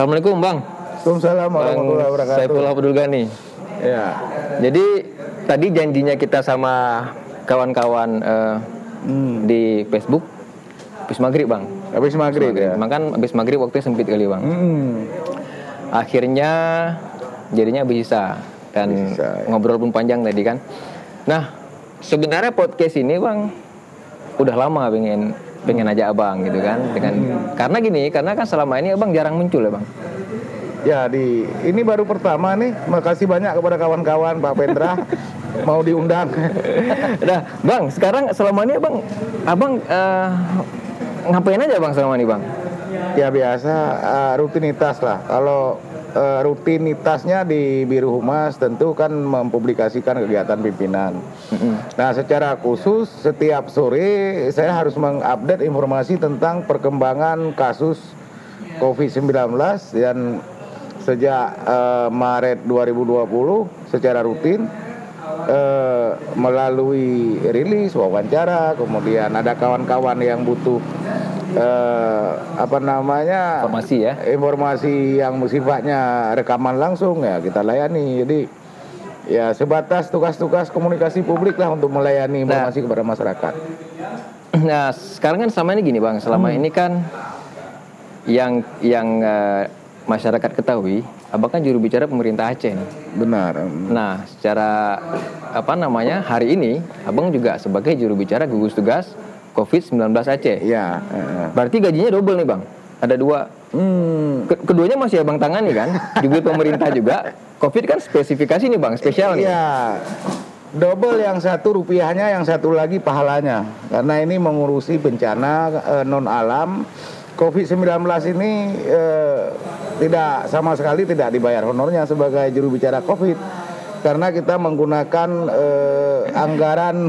Assalamualaikum Bang. Waalaikumsalam warahmatullahi wabarakatuh. Saifullah Abdul Ghani. Ya. Jadi tadi janjinya kita sama kawan-kawan eh, Hmm. di Facebook habis maghrib bang. Habis maghrib ya. Makan habis maghrib waktunya sempit kali bang. Hmm. Akhirnya jadinya bisa dan Bisa, ya. ngobrol pun panjang tadi kan. Nah sebenarnya podcast ini bang udah lama pengen pengen aja abang gitu kan dengan Hmm. karena gini karena kan selama ini abang jarang muncul ya bang. Ya di ini baru pertama nih. Makasih banyak kepada kawan-kawan Pak Pendra mau diundang. Nah, Bang, sekarang selama ini Bang, Abang eh, ngapain aja Bang selama ini Bang? ya biasa eh, rutinitas lah. Kalau eh, rutinitasnya di Biru Humas tentu kan mempublikasikan kegiatan pimpinan. Nah, secara khusus setiap sore saya harus mengupdate informasi tentang perkembangan kasus COVID-19 dan sejak eh, Maret 2020 secara rutin eh, melalui rilis wawancara, kemudian ada kawan-kawan yang butuh eh, apa namanya Informasi ya. informasi yang sifatnya rekaman langsung ya kita layani. Jadi ya sebatas tugas-tugas komunikasi publik lah untuk melayani informasi kepada masyarakat. Nah, sekarang kan selama ini gini Bang, selama ini kan yang yang eh, masyarakat ketahui, Abang kan juru bicara pemerintah Aceh nih. Benar. Nah, secara apa namanya? Hari ini Abang juga sebagai juru bicara gugus tugas COVID-19 Aceh. Ya. eh. Berarti gajinya double nih Bang. Ada dua Hmm. Ke- keduanya masih abang tangani kan duit pemerintah juga covid kan spesifikasi nih bang spesial nih Iya. Double yang satu rupiahnya, yang satu lagi pahalanya. Karena ini mengurusi bencana non alam. COVID-19 ini eh, tidak sama sekali tidak dibayar honornya sebagai juru bicara COVID karena kita menggunakan eh, anggaran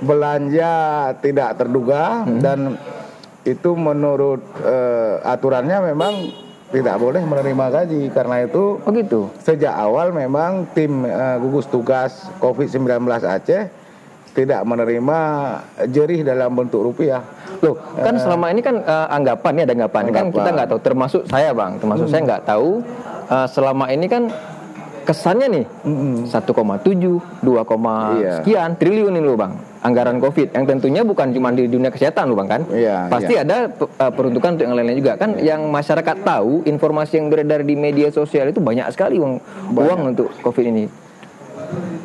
belanja tidak terduga dan itu menurut eh, aturannya memang tidak boleh menerima gaji. Karena itu oh gitu? Sejak awal memang tim eh, gugus tugas COVID-19 Aceh tidak menerima jerih dalam bentuk rupiah. loh kan selama ini kan eh, anggapan nih ada anggapan, kan Anggapan. kita nggak tahu. Termasuk saya bang. Termasuk saya nggak tahu eh, selama ini kan kesannya nih 1,7 2, Iya. sekian triliun ini loh bang anggaran covid yang tentunya bukan cuma di dunia kesehatan loh bang kan? Iya, pasti ada pe- eh, peruntukan untuk yang lain-lain juga. Kan yang masyarakat tahu informasi yang beredar di media sosial itu banyak sekali uang uang untuk covid ini.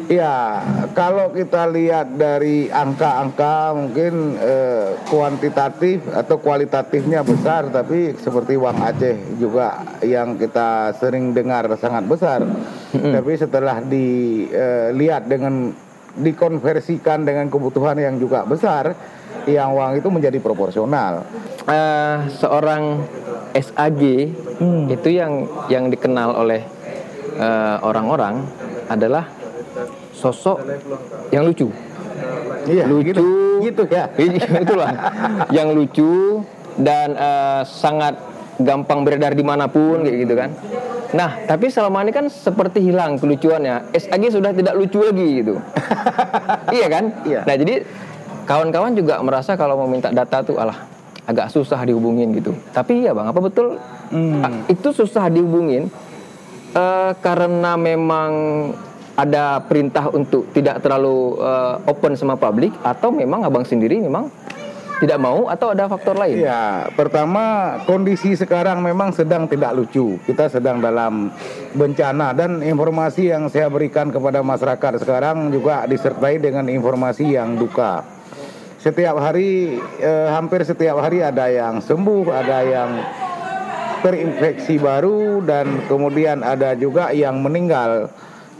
Ya, kalau kita lihat dari angka-angka mungkin eh, kuantitatif atau kualitatifnya besar, tapi seperti uang Aceh juga yang kita sering dengar sangat besar. Tapi setelah dilihat dengan dikonversikan dengan kebutuhan yang juga besar, yang uang itu menjadi proporsional. eh, seorang SAG itu yang yang dikenal oleh eh, orang-orang adalah sosok yang lucu. Iya, lucu, gitu, gitu ya. itulah yang lucu dan eh, sangat gampang beredar di mana pun kayak gitu kan. Nah, tapi selama ini kan seperti hilang kelucuannya. SAG sudah tidak lucu lagi gitu. iya kan? Iya. Nah, jadi kawan-kawan juga merasa kalau mau minta data tuh alah agak susah dihubungin gitu. Tapi iya bang, apa betul Hmm. itu susah dihubungin eh, karena memang ada perintah untuk tidak terlalu eh, open sama publik atau memang abang sendiri memang tidak mau atau ada faktor lain? Ya, pertama kondisi sekarang memang sedang tidak lucu. Kita sedang dalam bencana dan informasi yang saya berikan kepada masyarakat sekarang juga disertai dengan informasi yang duka. Setiap hari, eh, hampir setiap hari ada yang sembuh, ada yang terinfeksi baru dan kemudian ada juga yang meninggal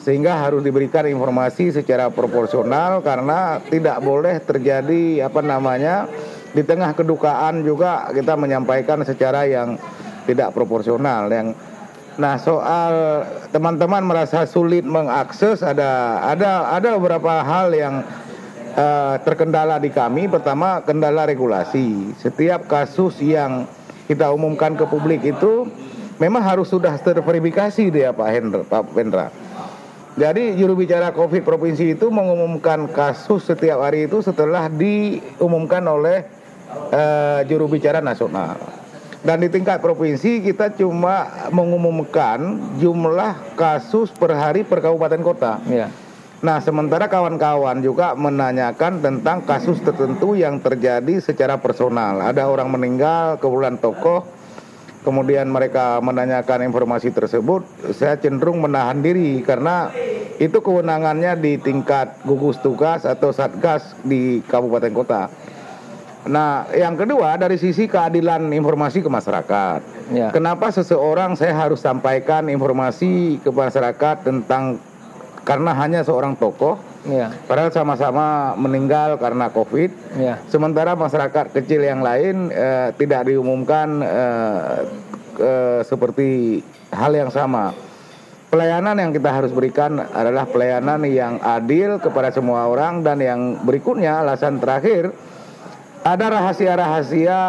sehingga harus diberikan informasi secara proporsional karena tidak boleh terjadi apa namanya di tengah kedukaan juga kita menyampaikan secara yang tidak proporsional. Yang nah soal teman-teman merasa sulit mengakses ada ada ada beberapa hal yang eh, terkendala di kami. Pertama kendala regulasi. Setiap kasus yang kita umumkan ke publik itu memang harus sudah terverifikasi dia Pak Hendra Pak Pendra jadi juru bicara COVID provinsi itu mengumumkan kasus setiap hari itu setelah diumumkan oleh eh, juru bicara nasional. Dan di tingkat provinsi kita cuma mengumumkan jumlah kasus per hari per kabupaten kota. Ya. Nah, sementara kawan-kawan juga menanyakan tentang kasus tertentu yang terjadi secara personal. Ada orang meninggal, kebetulan tokoh, kemudian mereka menanyakan informasi tersebut, saya cenderung menahan diri karena itu kewenangannya di tingkat gugus tugas atau satgas di kabupaten kota. Nah, yang kedua dari sisi keadilan informasi ke masyarakat. Ya. Kenapa seseorang saya harus sampaikan informasi ke masyarakat tentang karena hanya seorang tokoh, Ya. padahal sama-sama meninggal karena COVID. Ya. Sementara masyarakat kecil yang lain eh, tidak diumumkan eh, eh, seperti hal yang sama. Pelayanan yang kita harus berikan adalah pelayanan yang adil kepada semua orang dan yang berikutnya alasan terakhir ada rahasia-rahasia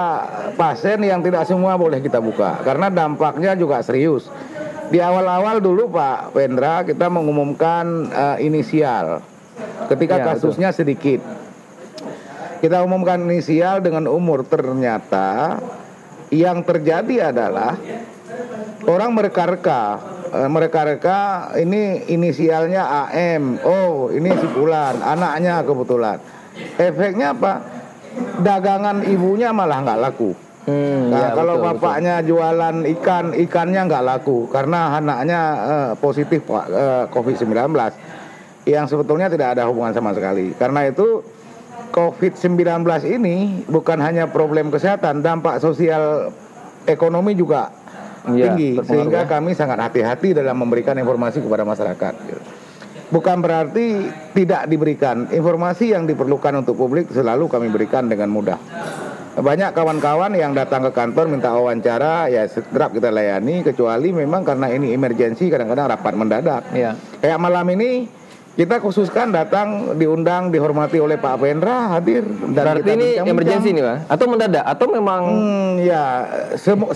pasien yang tidak semua boleh kita buka karena dampaknya juga serius. Di awal-awal dulu Pak Pendra kita mengumumkan eh, inisial ketika Ya, betul. kasusnya sedikit. Kita umumkan inisial dengan umur ternyata yang terjadi adalah orang mereka-reka Eh, mereka-reka ini inisialnya AM. Oh, ini si Fulan, anaknya kebetulan. Efeknya apa? Dagangan ibunya malah nggak laku. Hmm, Nah, ya, kalau betul, bapaknya jualan ikan, ikannya nggak laku karena anaknya eh, positif Pak, eh, COVID-19 yang sebetulnya tidak ada hubungan sama sekali. Karena itu COVID-19 ini bukan hanya problem kesehatan, dampak sosial ekonomi juga Iya, tinggi sehingga ya. kami sangat hati-hati dalam memberikan informasi kepada masyarakat. gitu. Bukan berarti tidak diberikan informasi yang diperlukan untuk publik selalu kami berikan dengan mudah. Banyak kawan-kawan yang datang ke kantor minta wawancara ya segera kita layani kecuali memang karena ini emergensi kadang-kadang rapat mendadak. Ya. Kayak malam ini kita khususkan datang diundang dihormati oleh Pak Pendra hadir dan Berarti kita ini emergensi nih, Pak? Atau mendadak? Atau memang Hmm, ya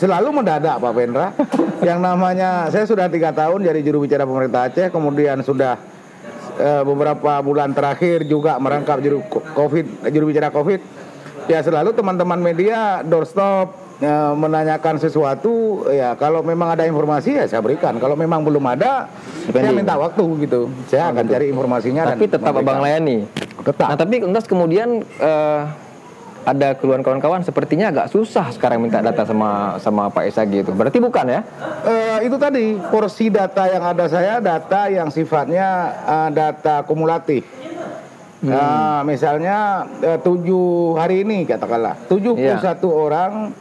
selalu mendadak Pak Pendra. yang namanya saya sudah tiga tahun jadi juru bicara pemerintah Aceh, kemudian sudah eh, beberapa bulan terakhir juga merangkap juru COVID, juru bicara COVID. Ya selalu teman-teman media doorstop eh, menanyakan sesuatu, ya kalau memang ada informasi ya saya berikan. Kalau memang belum ada, saya minta waktu gitu. Saya akan cari informasinya. tapi dan tetap. Abang layani. Tetap. Nah, tapi entas kemudian eh, ada keluhan kawan-kawan sepertinya agak susah sekarang minta data sama sama Pak Esagi itu. Berarti bukan ya? Eh, itu tadi porsi data yang ada saya data yang sifatnya eh, data kumulatif. Nah, misalnya tujuh hari ini katakanlah 71 orang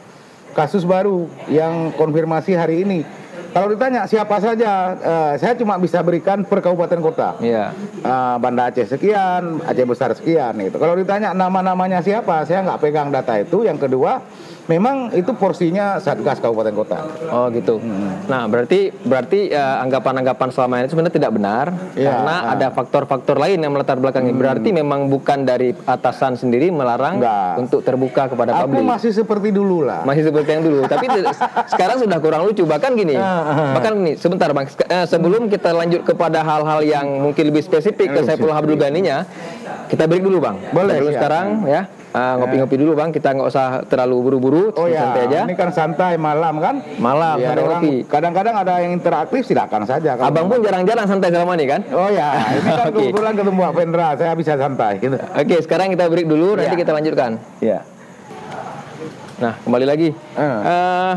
kasus baru yang konfirmasi hari ini. Kalau ditanya siapa saja, eh, saya cuma bisa berikan per kabupaten kota. Iya. Eh, Banda Aceh sekian, Aceh besar sekian gitu. Kalau ditanya nama-namanya siapa, saya nggak pegang data itu. Yang kedua, memang itu porsinya satgas kabupaten kota. Oh gitu. Nah berarti berarti eh, anggapan-anggapan selama ini sebenarnya tidak benar Iya, karena ah. ada faktor-faktor lain yang melatar belakangi. Berarti memang bukan dari atasan sendiri melarang Enggak. untuk terbuka kepada Aku publik. masih seperti dulu lah. Masih seperti yang dulu, tapi sekarang sudah kurang lucu. Bahkan gini, Ah, bahkan gini, sebentar bang. Eh, sebelum kita lanjut kepada hal-hal yang mungkin lebih spesifik ke Saiful Abdul Ganinya, kita break dulu bang. Boleh, Kita dulu sekarang ya, Ah, ngopi-ngopi dulu bang. Kita nggak usah terlalu buru-buru, Oh ya, santai aja. ini kan santai malam kan? Malam, Biar santai orang- ngopi. Kadang-kadang ada yang interaktif silakan saja. Kalau Abang pun jarang-jarang santai selama ini kan? Oh ya, ini kan kebetulan ketemu Pak Pendra, saya bisa santai gitu. Oke, sekarang kita break dulu, nanti Ya. kita lanjutkan. Ya. Nah, kembali lagi. Eh. Eh,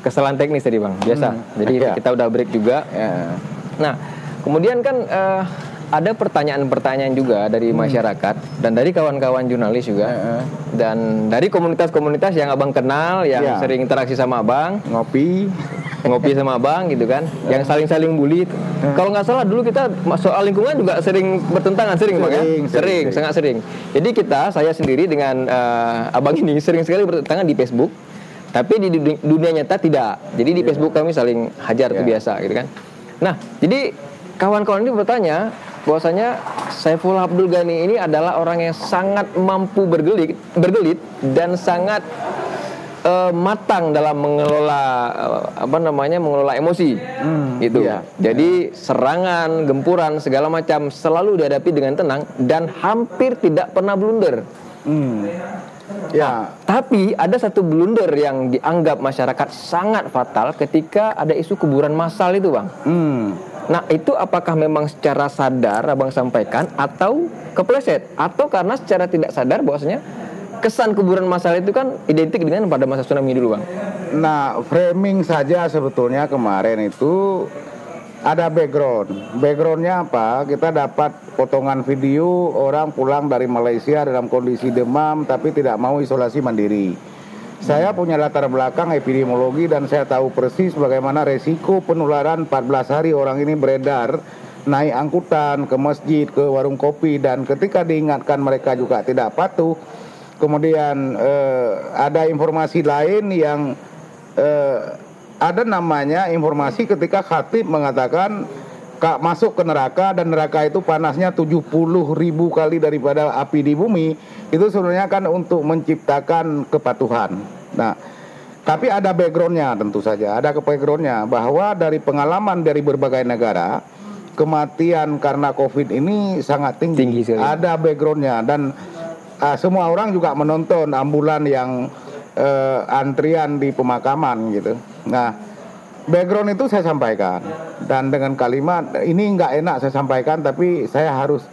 kesalahan teknis tadi bang, biasa. Jadi Iya. kita udah break juga. Ya. Nah, kemudian kan eh, ada pertanyaan-pertanyaan juga dari masyarakat dan dari kawan-kawan jurnalis juga Heeh. dan dari komunitas-komunitas yang abang kenal, yang Iya. sering interaksi sama abang, Ngopi. ngopi sama abang gitu kan, yang saling-saling bully. Kalau nggak salah dulu kita soal lingkungan juga sering bertentangan, sering, bang ya, Sering, sering, sering. sangat sering. Jadi kita, saya sendiri dengan eh, abang ini sering sekali bertentangan di Facebook. Tapi di duni- dunia nyata tidak. Jadi di Facebook kami saling hajar itu Iya. biasa gitu kan. Nah, jadi kawan-kawan ini bertanya bahwasanya Saiful Abdul Ghani ini adalah orang yang sangat mampu bergelit, bergelit dan sangat eh, matang dalam mengelola eh, apa namanya mengelola emosi gitu. iya. Jadi serangan, gempuran segala macam selalu dihadapi dengan tenang dan hampir tidak pernah blunder. Hmm. Ya. Tapi ada satu blunder yang dianggap masyarakat sangat fatal ketika ada isu kuburan massal itu, Bang. Hmm. Nah, itu apakah memang secara sadar Abang sampaikan atau kepleset atau karena secara tidak sadar bahwasanya kesan kuburan massal itu kan identik dengan pada masa tsunami dulu, Bang. Nah, framing saja sebetulnya kemarin itu ada background. Backgroundnya apa? Kita dapat potongan video orang pulang dari Malaysia dalam kondisi demam tapi tidak mau isolasi mandiri. Saya punya latar belakang epidemiologi dan saya tahu persis bagaimana resiko penularan 14 hari orang ini beredar naik angkutan ke masjid, ke warung kopi dan ketika diingatkan mereka juga tidak patuh. Kemudian eh, ada informasi lain yang eh, ada namanya informasi ketika khatib mengatakan Kak masuk ke neraka dan neraka itu panasnya 70 ribu kali daripada api di bumi itu sebenarnya kan untuk menciptakan kepatuhan. Nah, tapi ada backgroundnya tentu saja, ada ke backgroundnya bahwa dari pengalaman dari berbagai negara kematian karena COVID ini sangat tinggi. Tinggi sekali. Ada backgroundnya dan uh, semua orang juga menonton ambulan yang uh, antrian di pemakaman gitu. Nah background itu saya sampaikan dan dengan kalimat ini nggak enak saya sampaikan tapi saya harus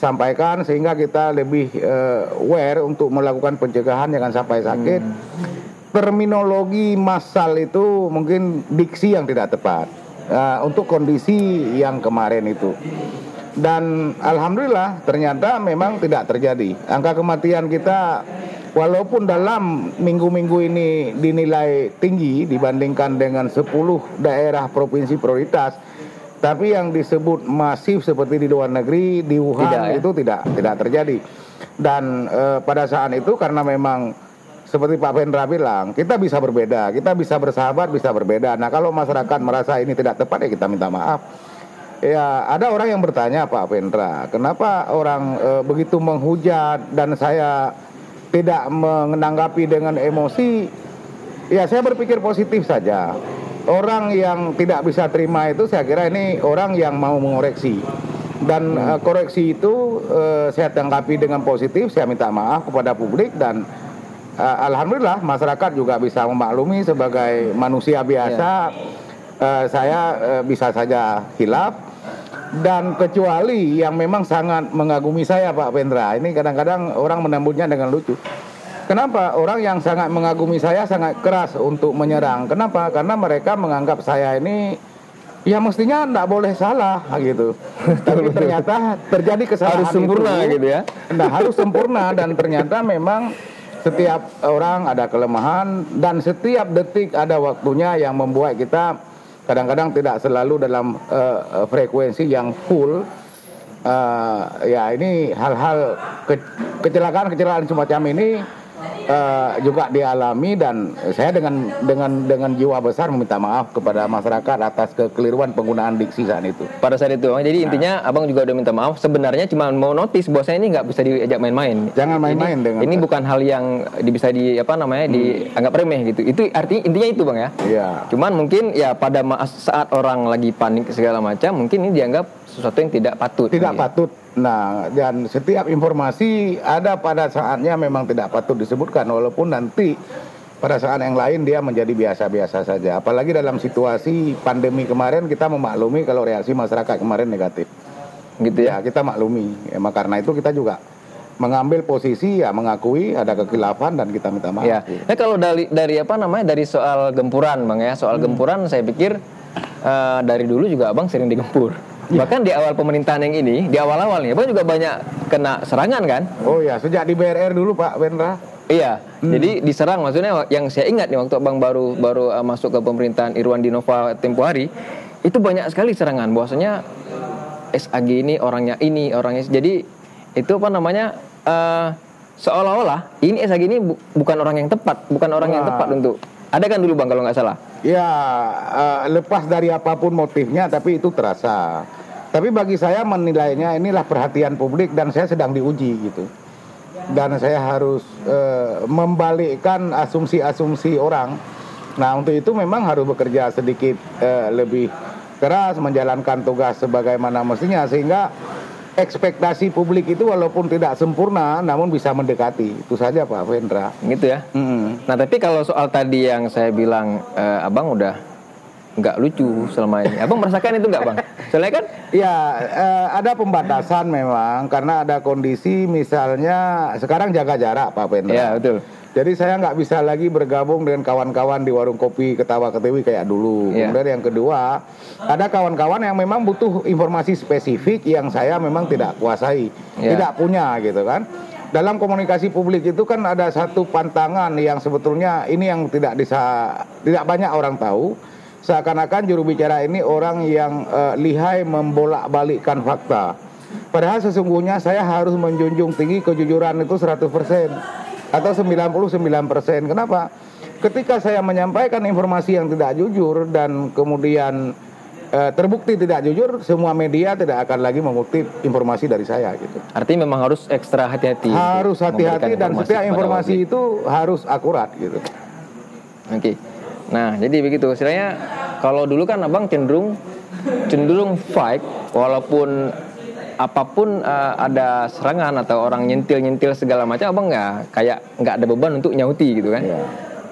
sampaikan sehingga kita lebih uh, aware untuk melakukan pencegahan jangan sampai sakit. Terminologi massal itu mungkin diksi yang tidak tepat uh, untuk kondisi yang kemarin itu. Dan alhamdulillah ternyata memang tidak terjadi. Angka kematian kita walaupun dalam minggu-minggu ini dinilai tinggi dibandingkan dengan 10 daerah provinsi prioritas, tapi yang disebut masif seperti di luar negeri di Wuhan Tidak, ya? itu tidak tidak terjadi. Dan eh, pada saat itu karena memang seperti Pak Vendra bilang, kita bisa berbeda, kita bisa bersahabat, bisa berbeda. Nah, kalau masyarakat merasa ini tidak tepat ya kita minta maaf. Ya, ada orang yang bertanya Pak Vendra, kenapa orang eh, begitu menghujat dan saya tidak menanggapi dengan emosi? Ya, saya berpikir positif saja. Orang yang tidak bisa terima itu saya kira ini orang yang mau mengoreksi. Dan eh, koreksi itu eh, saya tanggapi dengan positif, saya minta maaf kepada publik dan eh, alhamdulillah masyarakat juga bisa memaklumi sebagai manusia biasa eh, saya eh, bisa saja hilaf dan kecuali yang memang sangat mengagumi saya Pak Pendra ini kadang-kadang orang menambutnya dengan lucu Kenapa orang yang sangat mengagumi saya sangat keras untuk menyerang? Kenapa? Karena mereka menganggap saya ini ya mestinya tidak boleh salah gitu. Tapi ternyata terjadi kesalahan Harus sempurna itu. gitu ya. Nah harus sempurna dan ternyata memang setiap orang ada kelemahan dan setiap detik ada waktunya yang membuat kita kadang-kadang tidak selalu dalam uh, frekuensi yang full. Uh, ya ini hal-hal ke kecelakaan-kecelakaan semacam ini uh, juga dialami dan saya dengan dengan dengan jiwa besar meminta maaf kepada masyarakat atas kekeliruan penggunaan diksi saat itu. Pada saat itu, Bang. jadi intinya abang juga udah minta maaf. Sebenarnya cuma mau notice bahwasanya ini nggak bisa diajak main-main. Jangan main-main dengan Ini bukan hal yang bisa di apa namanya dianggap remeh gitu. Itu artinya intinya itu bang ya. Iya. Cuman mungkin ya pada saat orang lagi panik segala macam, mungkin ini dianggap sesuatu yang tidak patut. Tidak Gitu. patut. Nah, dan setiap informasi ada pada saatnya memang tidak patut disebutkan walaupun nanti pada saat yang lain dia menjadi biasa-biasa saja. Apalagi dalam situasi pandemi kemarin kita memaklumi kalau reaksi masyarakat kemarin negatif. Gitu ya. Ya, kita maklumi. Emang karena itu kita juga mengambil posisi ya mengakui ada kekilafan dan kita minta maaf. Ya. Nah kalau dari dari apa namanya dari soal gempuran bang ya soal gempuran saya pikir eh, dari dulu juga abang sering digempur. Bahkan di awal pemerintahan yang ini di awal awalnya abang juga banyak kena serangan kan? Oh ya, sejak di BRR dulu Pak Wendra. Iya. Jadi diserang maksudnya yang saya ingat nih waktu abang baru baru eh, masuk ke pemerintahan Irwan Dinova tempo hari itu banyak sekali serangan bahwasanya SAG ini orangnya ini orangnya jadi itu apa namanya eh, seolah-olah ini SAG ini bu- bukan orang yang tepat bukan orang yang Wah. tepat untuk ada kan dulu bang kalau nggak salah Ya, eh, lepas dari apa pun motifnya, tapi itu terasa. Tapi bagi saya menilainya inilah perhatian publik dan saya sedang diuji gitu. Dan saya harus eh, membalikkan asumsi-asumsi orang. Nah, untuk itu memang harus bekerja sedikit eh, lebih keras, menjalankan tugas sebagaimana mestinya sehingga ekspektasi publik itu walaupun tidak sempurna namun bisa mendekati itu saja Pak Vendra gitu ya Mm-mm. nah tapi kalau soal tadi yang saya bilang eh, abang udah nggak lucu selama ini abang merasakan itu nggak bang soalnya kan Ya, eh, ada pembatasan memang karena ada kondisi misalnya sekarang jaga jarak Pak Vendra. ya betul Jadi saya nggak bisa lagi bergabung dengan kawan-kawan di warung kopi ketawa ketiwi kayak dulu. Iya. Kemudian yang kedua, ada kawan-kawan yang memang butuh informasi spesifik yang saya memang tidak kuasai, Iya. tidak punya gitu kan. Dalam komunikasi publik itu kan ada satu pantangan yang sebetulnya ini yang tidak bisa tidak banyak orang tahu. Seakan-akan juru bicara ini orang yang eh, lihai membolak-balikkan fakta. Padahal sesungguhnya saya harus menjunjung tinggi kejujuran itu 100% atau 99%. Kenapa? Ketika saya menyampaikan informasi yang tidak jujur dan kemudian eh, terbukti tidak jujur, semua media tidak akan lagi mengutip informasi dari saya gitu. artinya memang harus ekstra hati-hati Harus hati-hati dan setiap informasi itu harus akurat gitu. Oke. Nah, jadi begitu. Istilahnya kalau dulu kan Abang cenderung cenderung fight walaupun apa pun eh, ada serangan atau orang nyentil-nyentil segala macam Abang nggak kayak nggak ada beban untuk nyauti gitu kan. Iya.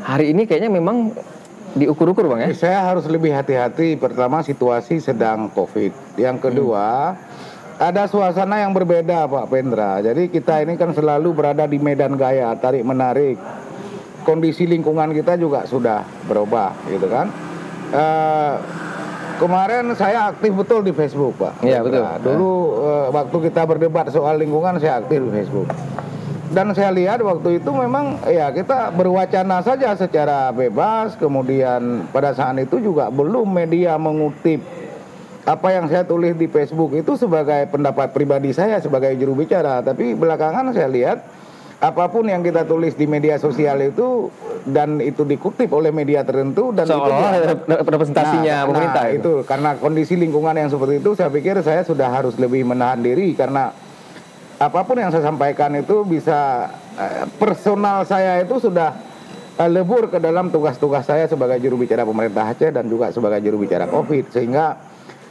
Hari ini kayaknya memang diukur-ukur Bang ya. Saya harus lebih hati-hati. Pertama situasi sedang COVID. Yang kedua ada suasana yang berbeda Pak Pendra. Jadi kita ini kan selalu berada di medan gaya, tarik menarik. Kondisi lingkungan kita juga sudah berubah, gitu kan. Eh, kemarin saya aktif betul di Facebook Pak. Iya, betul. Dulu eh, waktu kita berdebat soal lingkungan saya aktif di Facebook. Dan saya lihat waktu itu memang ya kita berwacana saja secara bebas, kemudian pada saat itu juga belum media mengutip apa yang saya tulis di Facebook itu sebagai pendapat pribadi saya sebagai juru bicara, tapi belakangan saya lihat apa pun yang kita tulis di media sosial itu dan itu dikutip oleh media tertentu dan itu Seolah-olah dia- representasinya Nah, pemerintah nah, itu. itu karena kondisi lingkungan yang seperti itu saya pikir saya sudah harus lebih menahan diri karena apa pun yang saya sampaikan itu bisa eh, personal saya itu sudah eh, lebur ke dalam tugas-tugas saya sebagai juru bicara pemerintah Aceh dan juga sebagai juru bicara Covid sehingga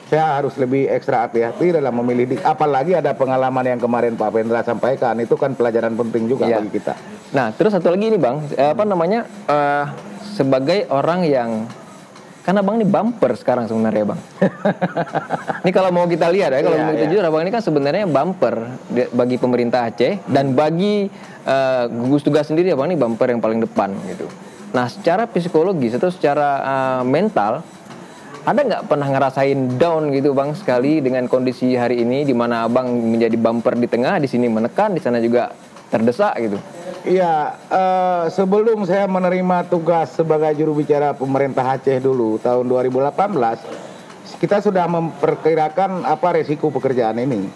saya harus lebih ekstra hati-hati dalam memilih dik- apalagi ada pengalaman yang kemarin Pak Pendra sampaikan itu kan pelajaran penting juga Iya. bagi kita. Nah, terus satu lagi ini Bang, eh, apa namanya? eh, sebagai orang yang karena Bang ini bumper sekarang sebenarnya Bang. ini kalau mau kita lihat ya, kalau Iya, mau kita iya. jujur Abang ini kan sebenarnya bumper bagi pemerintah Aceh dan bagi eh, gugus tugas sendiri Abang ini bumper yang paling depan gitu. Nah, secara psikologis atau secara eh, mental ada nggak pernah ngerasain down gitu bang sekali dengan kondisi hari ini di mana abang menjadi bumper di tengah di sini menekan di sana juga terdesak gitu Iya, eh, sebelum saya menerima tugas sebagai juru bicara pemerintah Aceh dulu tahun 2018, kita sudah memperkirakan apa resiko pekerjaan ini.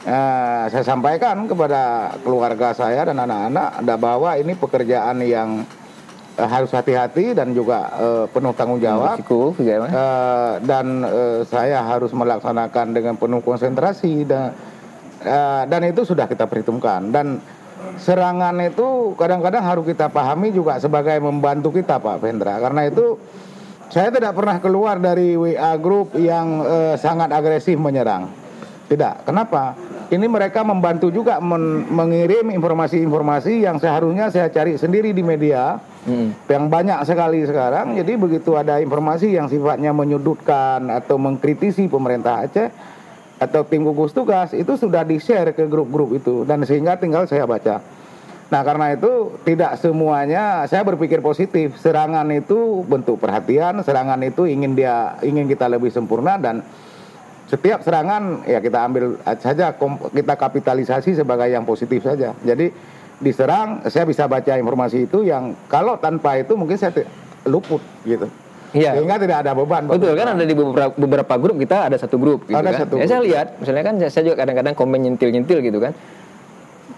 Eh, saya sampaikan kepada keluarga saya dan anak-anak ada bahwa ini pekerjaan yang harus hati-hati dan juga eh, penuh tanggung jawab. risiko Eh, dan eh, saya harus melaksanakan dengan penuh konsentrasi dan eh, dan itu sudah kita perhitungkan. Dan serangan itu kadang-kadang harus kita pahami juga sebagai membantu kita Pak Vendra. Karena itu saya tidak pernah keluar dari WA group yang eh, sangat agresif menyerang. Tidak. Kenapa? Ini mereka membantu juga men- mengirim informasi-informasi yang seharusnya saya cari sendiri di media Hmm. yang banyak sekali sekarang. Jadi begitu ada informasi yang sifatnya menyudutkan atau mengkritisi pemerintah Aceh atau tim gugus tugas itu sudah di-share ke grup-grup itu dan sehingga tinggal saya baca. Nah, karena itu tidak semuanya saya berpikir positif. Serangan itu bentuk perhatian, serangan itu ingin dia ingin kita lebih sempurna dan setiap serangan ya kita ambil saja kita kapitalisasi sebagai yang positif saja. Jadi diserang saya bisa baca informasi itu yang kalau tanpa itu mungkin saya luput gitu. Iya. Sehingga tidak ada beban. Betul kan ada di beberapa, beberapa grup kita ada satu grup gitu Ada kan. satu ya saya lihat misalnya kan saya juga kadang-kadang komen nyentil-nyentil gitu kan.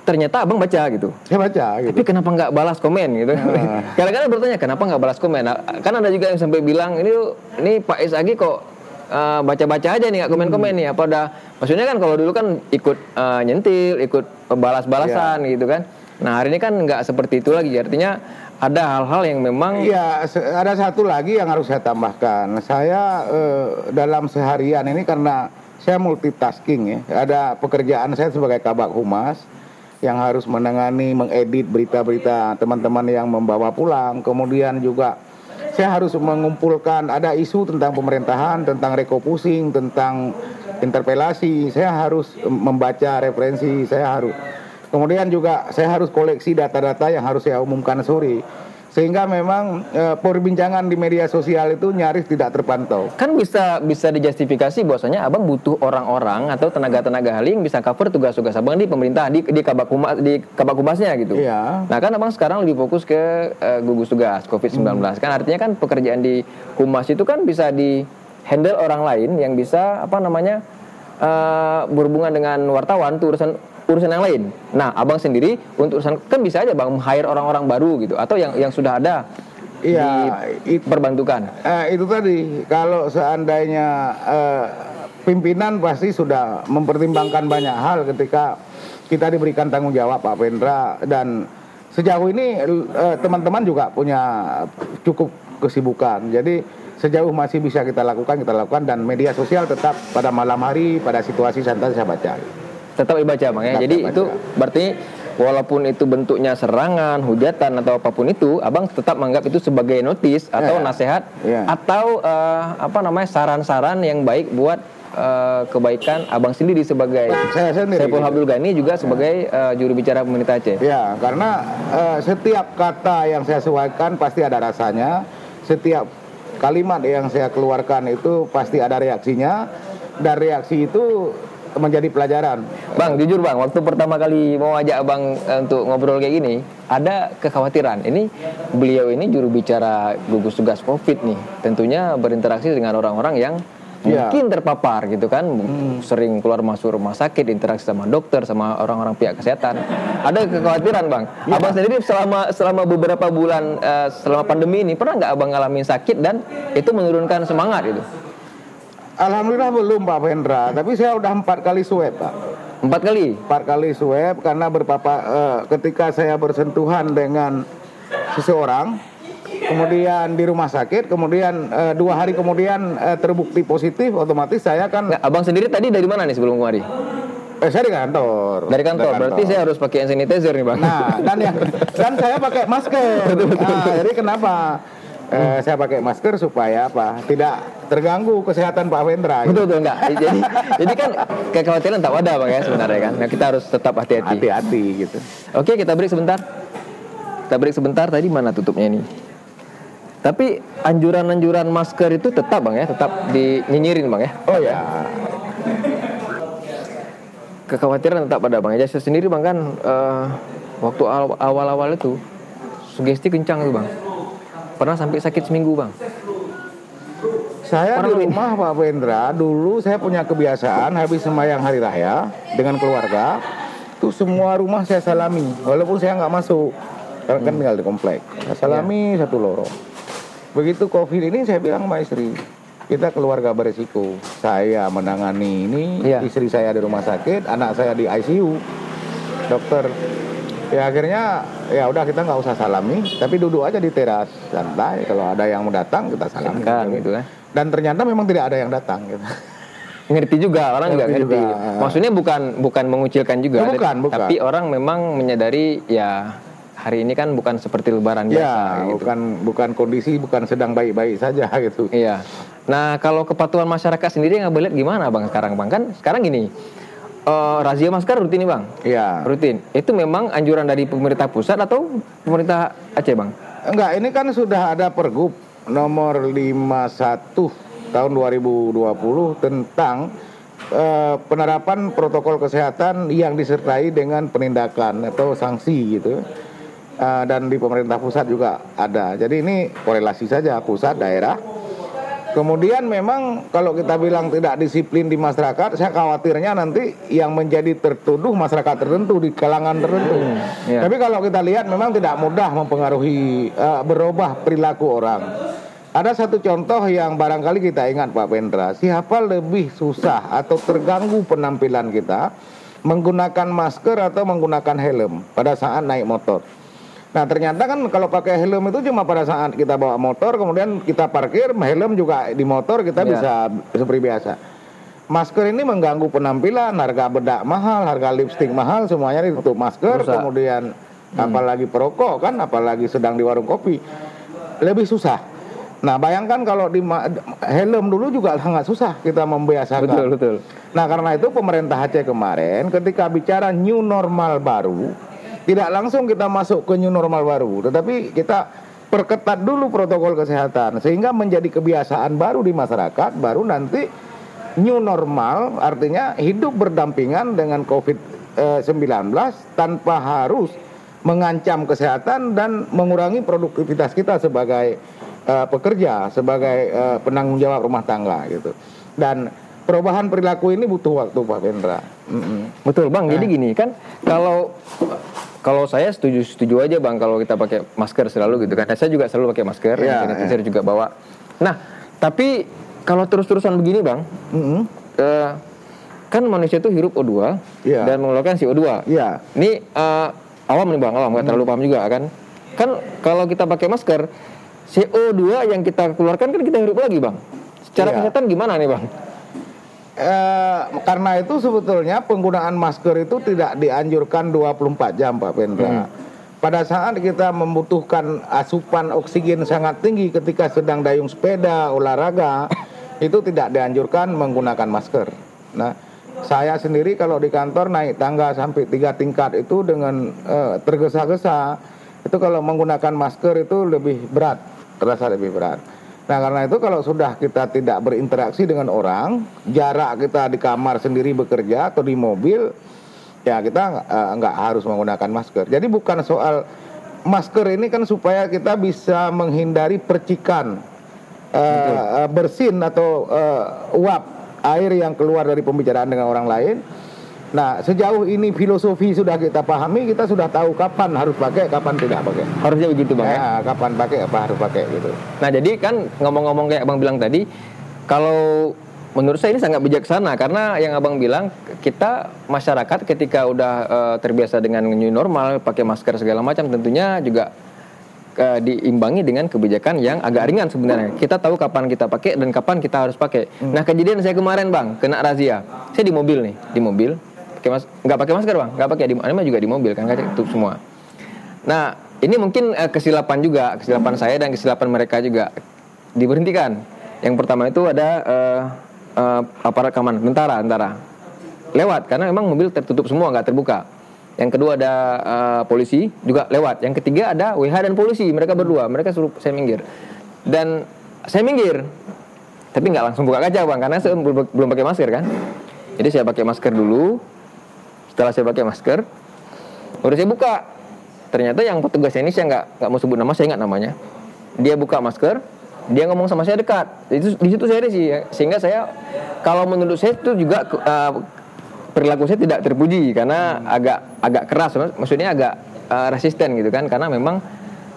Ternyata abang baca gitu. Saya baca gitu. Tapi kenapa nggak balas komen gitu? Ah. Kadang-kadang bertanya kenapa nggak balas komen? Nah, kan ada juga yang sampai bilang ini ini Pak Isagi kok eh, baca-baca aja nih nggak komen-komen nih apa udah maksudnya kan kalau dulu kan ikut eh, nyentil, ikut balas-balasan Iya. gitu kan. Nah hari ini kan nggak seperti itu lagi artinya ada hal-hal yang memang Iya, ada satu lagi yang harus saya tambahkan. Saya eh, dalam seharian ini karena saya multitasking ya. Ada pekerjaan saya sebagai kabak humas yang harus menangani, mengedit berita-berita teman-teman yang membawa pulang. Kemudian juga saya harus mengumpulkan ada isu tentang pemerintahan, tentang rekopusing, tentang interpelasi. Saya harus membaca referensi, saya harus Kemudian juga saya harus koleksi data-data yang harus saya umumkan sore sehingga memang e, perbincangan di media sosial itu nyaris tidak terpantau. Kan bisa bisa dijustifikasi bahwasanya abang butuh orang-orang atau tenaga-tenaga ahli yang bisa cover tugas-tugas abang di pemerintah di di kabak humas di kabak humasnya gitu. Iya. Nah kan abang sekarang lebih fokus ke uh, gugus tugas COVID-19 hmm. kan artinya kan pekerjaan di humas itu kan bisa di handle orang lain yang bisa apa namanya uh, berhubungan dengan wartawan tuh urusan urusan yang lain. Nah, abang sendiri untuk urusan kan bisa aja bang hire orang-orang baru gitu atau yang yang sudah ada Iya, perbantukan. Eh, itu tadi kalau seandainya eh, pimpinan pasti sudah mempertimbangkan banyak hal ketika kita diberikan tanggung jawab Pak Pendra dan sejauh ini eh, teman-teman juga punya cukup kesibukan. Jadi sejauh masih bisa kita lakukan kita lakukan dan media sosial tetap pada malam hari pada situasi santai saya baca tetap dibaca bang ya. Jadi itu berarti walaupun itu bentuknya serangan, hujatan atau apa pun itu, abang tetap menganggap itu sebagai notis atau yeah. nasihat yeah. atau uh, apa namanya saran-saran yang baik buat uh, kebaikan abang sendiri sebagai saya sendiri. Saiful Abdul Ghani juga sebagai uh, juru bicara pemerintah Aceh. Ya, karena uh, setiap kata yang saya sesuaikan pasti ada rasanya. Setiap kalimat yang saya keluarkan itu pasti ada reaksinya. Dan reaksi itu menjadi pelajaran. Bang, jujur bang, waktu pertama kali mau ajak abang uh, untuk ngobrol kayak gini, ada kekhawatiran. Ini beliau ini juru bicara gugus tugas COVID nih, tentunya berinteraksi dengan orang-orang yang ya. mungkin terpapar gitu kan, hmm. sering keluar masuk rumah sakit, interaksi sama dokter, sama orang-orang pihak kesehatan. Ada kekhawatiran bang. Ya. Abang sendiri selama selama beberapa bulan uh, selama pandemi ini pernah nggak abang ngalamin sakit dan itu menurunkan semangat itu? Alhamdulillah belum Pak Vendra, tapi saya udah empat kali swab Pak. Empat kali? Empat kali swab karena berpapa uh, ketika saya bersentuhan dengan seseorang, kemudian di rumah sakit, kemudian uh, dua hari kemudian uh, terbukti positif, otomatis saya kan. Nggak, abang sendiri tadi dari mana nih sebelum kemari? Eh, saya di kantor. Dari kantor. Dari Berarti saya harus pakai hand sanitizer nih, Bang. Nah, dan yang dan saya pakai masker. Nah, jadi kenapa? eh, saya pakai masker supaya apa tidak terganggu kesehatan Pak Wendra betul betul enggak. Jadi jadi kan kekhawatiran tak ada Pak ya sebenarnya kan. Nah, kita harus tetap hati-hati. Hati-hati gitu. Oke kita break sebentar. Kita break sebentar tadi mana tutupnya ini? Tapi anjuran-anjuran masker itu tetap bang ya tetap dinyinyirin bang ya? Oh ya kekhawatiran tetap ada bang ya. Saya sendiri bang kan uh, waktu awal-awal itu sugesti kencang tuh bang. Pernah sampai sakit seminggu bang? Saya Pernah di rumah Pak Wendra dulu saya punya kebiasaan habis sembahyang hari raya dengan keluarga itu semua rumah saya salami walaupun saya nggak masuk karena kan hmm. tinggal di komplek saya salami ya. satu lorong begitu covid ini saya bilang sama istri kita keluarga beresiko saya menangani ini ya. istri saya di rumah sakit anak saya di ICU dokter ya akhirnya ya udah kita nggak usah salami tapi duduk aja di teras santai. Kalau ada yang mau datang kita salami. Kan gitu kan dan ternyata memang tidak ada yang datang gitu. Ngerti juga orang ngerti juga ngerti. juga. maksudnya bukan bukan mengucilkan juga. Oh, bukan, bukan. tapi orang memang menyadari ya hari ini kan bukan seperti lebaran ya, biasa gitu. bukan bukan kondisi bukan sedang baik-baik saja gitu. Iya. Nah kalau kepatuhan masyarakat sendiri nggak boleh gimana bang sekarang bang? Kan sekarang gini uh, razia masker rutin nih bang? Iya. Rutin. Itu memang anjuran dari pemerintah pusat atau pemerintah Aceh bang? Enggak, ini kan sudah ada pergub nomor 51 tahun 2020 tentang uh, penerapan protokol kesehatan yang disertai dengan penindakan atau sanksi gitu. Uh, dan di pemerintah pusat juga ada. Jadi ini korelasi saja pusat daerah Kemudian memang kalau kita bilang tidak disiplin di masyarakat, saya khawatirnya nanti yang menjadi tertuduh masyarakat tertentu di kalangan tertentu. Hmm, yeah. Tapi kalau kita lihat memang tidak mudah mempengaruhi uh, berubah perilaku orang. Ada satu contoh yang barangkali kita ingat Pak Pendra, siapa lebih susah atau terganggu penampilan kita menggunakan masker atau menggunakan helm pada saat naik motor. Nah ternyata kan kalau pakai helm itu cuma pada saat kita bawa motor kemudian kita parkir helm juga di motor kita yeah. bisa seperti biasa. masker ini mengganggu penampilan, harga bedak mahal, harga lipstik mahal, semuanya ditutup masker, Susah. kemudian apalagi perokok kan, apalagi sedang di warung kopi, lebih susah. Nah bayangkan kalau di helm dulu juga sangat susah kita membiasakan. Betul, betul. Nah karena itu pemerintah Aceh kemarin ketika bicara new normal baru, tidak langsung kita masuk ke new normal baru, tetapi kita perketat dulu protokol kesehatan sehingga menjadi kebiasaan baru di masyarakat, baru nanti new normal artinya hidup berdampingan dengan COVID-19 tanpa harus mengancam kesehatan dan mengurangi produktivitas kita sebagai eh, pekerja, sebagai eh, penanggung jawab rumah tangga gitu. Dan perubahan perilaku ini butuh waktu Pak Vendra. Mm-mm. Betul bang. Jadi gini kan kalau kalau saya setuju setuju aja bang kalau kita pakai masker selalu gitu kan. Saya juga selalu pakai masker. Ya, yang sanitizer juga bawa. Nah tapi kalau terus-terusan begini bang, Mm-mm. eh, kan manusia itu hirup O2 Iya. dan mengeluarkan CO2. Iya. Ini eh, awam nih bang, awam nggak terlalu paham juga kan. Kan kalau kita pakai masker, CO2 yang kita keluarkan kan kita hirup lagi bang. Secara Iya. kesehatan gimana nih bang? Eh, karena itu sebetulnya penggunaan masker itu tidak dianjurkan 24 jam Pak Pendra. Pada saat kita membutuhkan asupan oksigen sangat tinggi ketika sedang dayung sepeda, olahraga, itu tidak dianjurkan menggunakan masker. Nah, saya sendiri kalau di kantor naik tangga sampai tiga tingkat itu dengan eh, tergesa-gesa, itu kalau menggunakan masker itu lebih berat, terasa lebih berat. Nah karena itu kalau sudah kita tidak berinteraksi dengan orang, jarak kita di kamar sendiri bekerja atau di mobil, ya kita eh, nggak harus menggunakan masker. Jadi bukan soal masker ini kan supaya kita bisa menghindari percikan eh, bersin atau eh, uap air yang keluar dari pembicaraan dengan orang lain. Nah sejauh ini filosofi sudah kita pahami, kita sudah tahu kapan harus pakai, kapan tidak pakai. Harusnya begitu bang ya? Ya, kapan pakai, apa harus pakai gitu. Nah jadi kan ngomong-ngomong kayak abang bilang tadi, kalau menurut saya ini sangat bijaksana karena yang abang bilang kita masyarakat ketika udah eh, terbiasa dengan new normal, pakai masker segala macam, tentunya juga eh, diimbangi dengan kebijakan yang agak ringan sebenarnya. Kita tahu kapan kita pakai dan kapan kita harus pakai. Nah kejadian saya kemarin bang kena razia, saya di mobil nih, di mobil, pakai mas, nggak pakai masker bang, nggak pakai di, mah juga di mobil kan kaca tutup semua. Nah, ini mungkin eh, kesilapan juga, kesilapan saya dan kesilapan mereka juga diberhentikan. Yang pertama itu ada eh, eh, aparat keamanan, tentara, tentara. Lewat karena memang mobil tertutup semua, nggak terbuka. Yang kedua ada eh, polisi juga lewat. Yang ketiga ada WH dan polisi, mereka berdua, mereka suruh saya minggir. Dan saya minggir, tapi nggak langsung buka kaca bang, karena saya belum pakai masker kan. Jadi saya pakai masker dulu. Setelah saya pakai masker, baru saya buka. Ternyata yang petugasnya ini saya nggak nggak mau sebut nama, saya ingat namanya. Dia buka masker, dia ngomong sama saya dekat. Itu di situ saya ya. sehingga saya kalau menurut saya itu juga eh, perilaku saya tidak terpuji karena agak agak keras, mak- maksudnya agak eh, resisten gitu kan, karena memang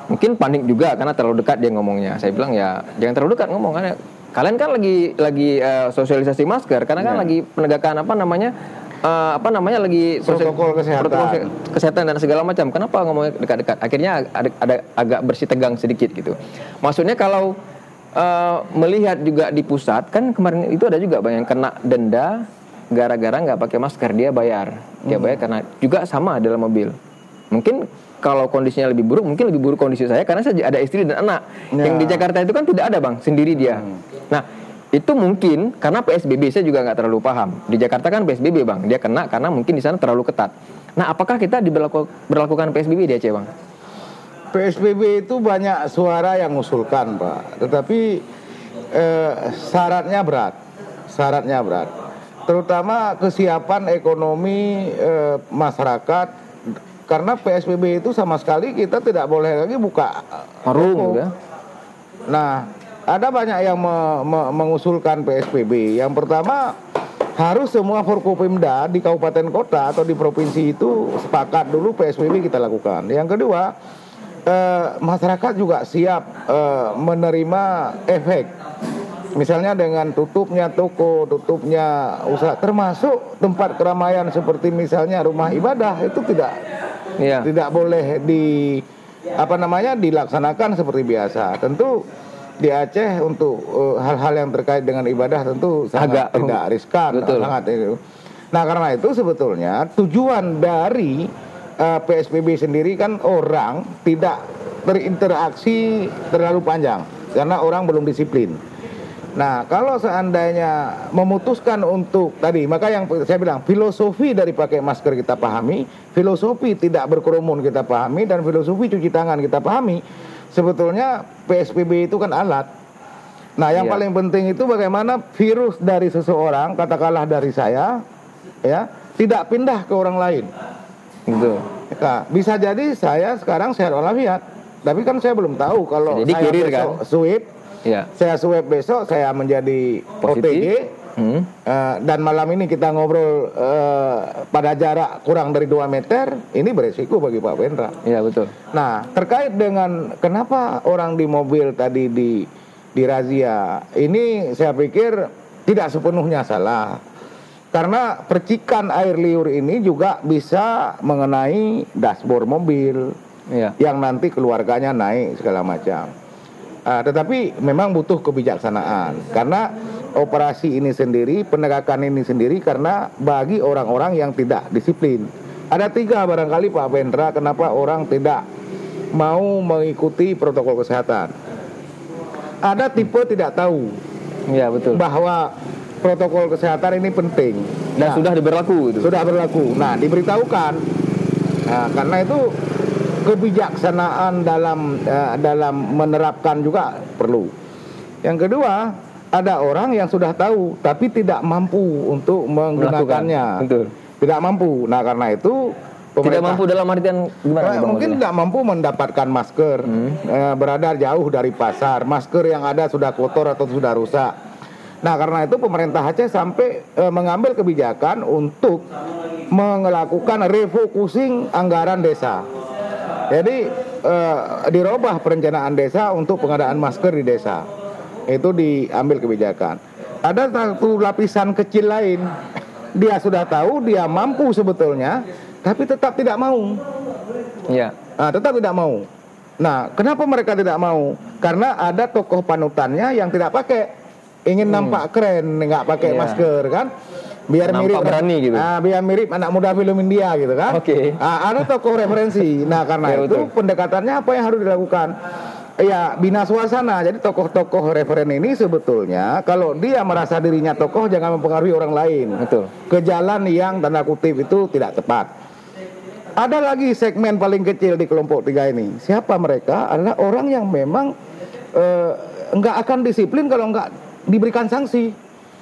mungkin panik juga karena terlalu dekat dia ngomongnya. Saya bilang ya jangan terlalu dekat ngomong karena kalian kan lagi lagi eh, sosialisasi masker karena kan Ya. lagi penegakan apa namanya eh, apa namanya lagi sosial- Protokol kesehatan. protokol se- kesehatan dan segala macam. Kenapa ngomongnya dekat-dekat? Akhirnya ada, ada agak bersih tegang sedikit gitu. Maksudnya kalau eh, melihat juga di pusat kan kemarin itu ada juga banyak yang kena denda gara-gara nggak pakai masker dia bayar. Dia bayar karena juga sama dalam mobil. Mungkin kalau kondisinya lebih buruk, mungkin lebih buruk kondisi saya karena saya ada istri dan anak. Ya. Yang di Jakarta itu kan tidak ada bang, sendiri dia. Nah itu mungkin karena PSBB saya juga nggak terlalu paham. Di Jakarta kan PSBB bang, dia kena karena mungkin di sana terlalu ketat. Nah apakah kita diberlaku, berlakukan PSBB di Aceh bang? PSBB itu banyak suara yang mengusulkan, Pak. Tetapi eh, syaratnya berat, syaratnya berat. Terutama kesiapan ekonomi eh, masyarakat karena PSBB itu sama sekali kita tidak boleh lagi buka Warung ya? Nah, ada banyak yang me- me- mengusulkan PSBB. Yang pertama harus semua Forkopimda di kabupaten kota atau di provinsi itu sepakat dulu PSBB kita lakukan. Yang kedua, eh, masyarakat juga siap eh, menerima efek. Misalnya dengan tutupnya toko, tutupnya usaha, termasuk tempat keramaian seperti misalnya rumah ibadah itu tidak Iya. tidak boleh di apa namanya dilaksanakan seperti biasa. Tentu di Aceh untuk eh, hal-hal yang terkait dengan ibadah tentu sangat Agak, tidak riskan, betul. sangat itu. Nah karena itu sebetulnya tujuan dari eh, PSBB sendiri kan orang tidak berinteraksi terlalu panjang karena orang belum disiplin. Nah, kalau seandainya memutuskan untuk tadi, maka yang saya bilang filosofi dari pakai masker kita pahami, filosofi tidak berkerumun kita pahami, dan filosofi cuci tangan kita pahami. Sebetulnya PSBB itu kan alat. Nah, yang Iya. paling penting itu bagaimana virus dari seseorang, katakanlah dari saya, ya, tidak pindah ke orang lain. Gitu. Nah, bisa jadi saya sekarang sehat walafiat, tapi kan saya belum tahu kalau Jadi saya kirir, besok kan? swab, Ya. saya swab besok saya menjadi Positif. OTG Hmm. eh, dan malam ini kita ngobrol eh, pada jarak kurang dari 2 meter, ini beresiko bagi Pak Wendra. Iya betul. Nah, terkait dengan kenapa orang di mobil tadi di di razia, ini saya pikir tidak sepenuhnya salah. Karena percikan air liur ini juga bisa mengenai dashboard mobil Iya. yang nanti keluarganya naik segala macam. Ah, tetapi memang butuh kebijaksanaan karena operasi ini sendiri, penegakan ini sendiri karena bagi orang-orang yang tidak disiplin. Ada tiga barangkali Pak Vendra kenapa orang tidak mau mengikuti protokol kesehatan. Ada tipe tidak tahu Iya betul. bahwa protokol kesehatan ini penting Dan Nah, sudah diberlaku itu. sudah berlaku. Nah, diberitahukan. Nah, karena itu kebijaksanaan dalam eh, dalam menerapkan juga perlu. Yang kedua, ada orang yang sudah tahu tapi tidak mampu untuk menggunakannya. Betul. Tidak mampu. Nah, karena itu Tidak mampu dalam artian gimana? Bang, mungkin maksudnya? tidak mampu mendapatkan masker, eh, berada jauh dari pasar, masker yang ada sudah kotor atau sudah rusak. Nah, karena itu pemerintah Aceh sampai eh, mengambil kebijakan untuk melakukan refocusing anggaran desa. Jadi eh, dirubah perencanaan desa untuk pengadaan masker di desa. Itu diambil kebijakan. Ada satu lapisan kecil lain. Dia sudah tahu, dia mampu sebetulnya, tapi tetap tidak mau. Iya. Nah, tetap tidak mau. Nah, kenapa mereka tidak mau? Karena ada tokoh panutannya yang tidak pakai, ingin nampak keren, nggak pakai Hmm. Iya. masker kan? Biar Nampak mirip berani gitu. Nah, biar mirip anak muda film India gitu kan? Oke. Ah, ada tokoh referensi. Nah, karena Ya, itu betul. pendekatannya apa yang harus dilakukan? Ya, bina suasana. Jadi tokoh-tokoh referen ini sebetulnya kalau dia merasa dirinya tokoh jangan mempengaruhi orang lain Betul. ke jalan yang tanda kutip itu tidak tepat. Ada lagi segmen paling kecil di kelompok tiga ini. Siapa mereka? Adalah orang yang memang eh, nggak akan disiplin kalau nggak diberikan sanksi.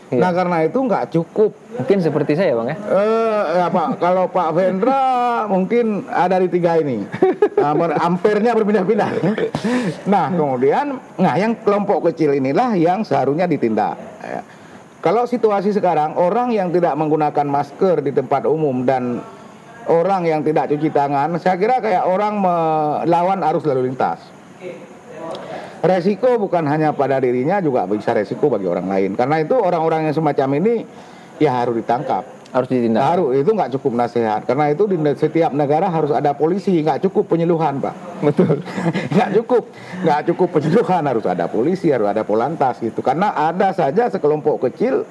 Iya. Nah karena itu nggak cukup. Mungkin seperti saya bang ya. Eh, ya, Pak, kalau Pak Vendra mungkin ada di tiga ini. Nah, ampernya berpindah-pindah. Nah, kemudian, nah yang kelompok kecil inilah yang seharusnya ditindak. Ya. Kalau situasi sekarang orang yang tidak menggunakan masker di tempat umum dan orang yang tidak cuci tangan, saya kira kayak orang melawan arus lalu lintas. Resiko bukan hanya pada dirinya juga bisa resiko bagi orang lain. Karena itu orang-orang yang semacam ini ya harus ditangkap. Harus ditindak. Harus itu nggak cukup nasihat. Karena itu di setiap negara harus ada polisi, nggak cukup penyuluhan, Pak. Betul. nggak cukup, nggak cukup penyuluhan harus ada polisi, harus ada polantas gitu. Karena ada saja sekelompok kecil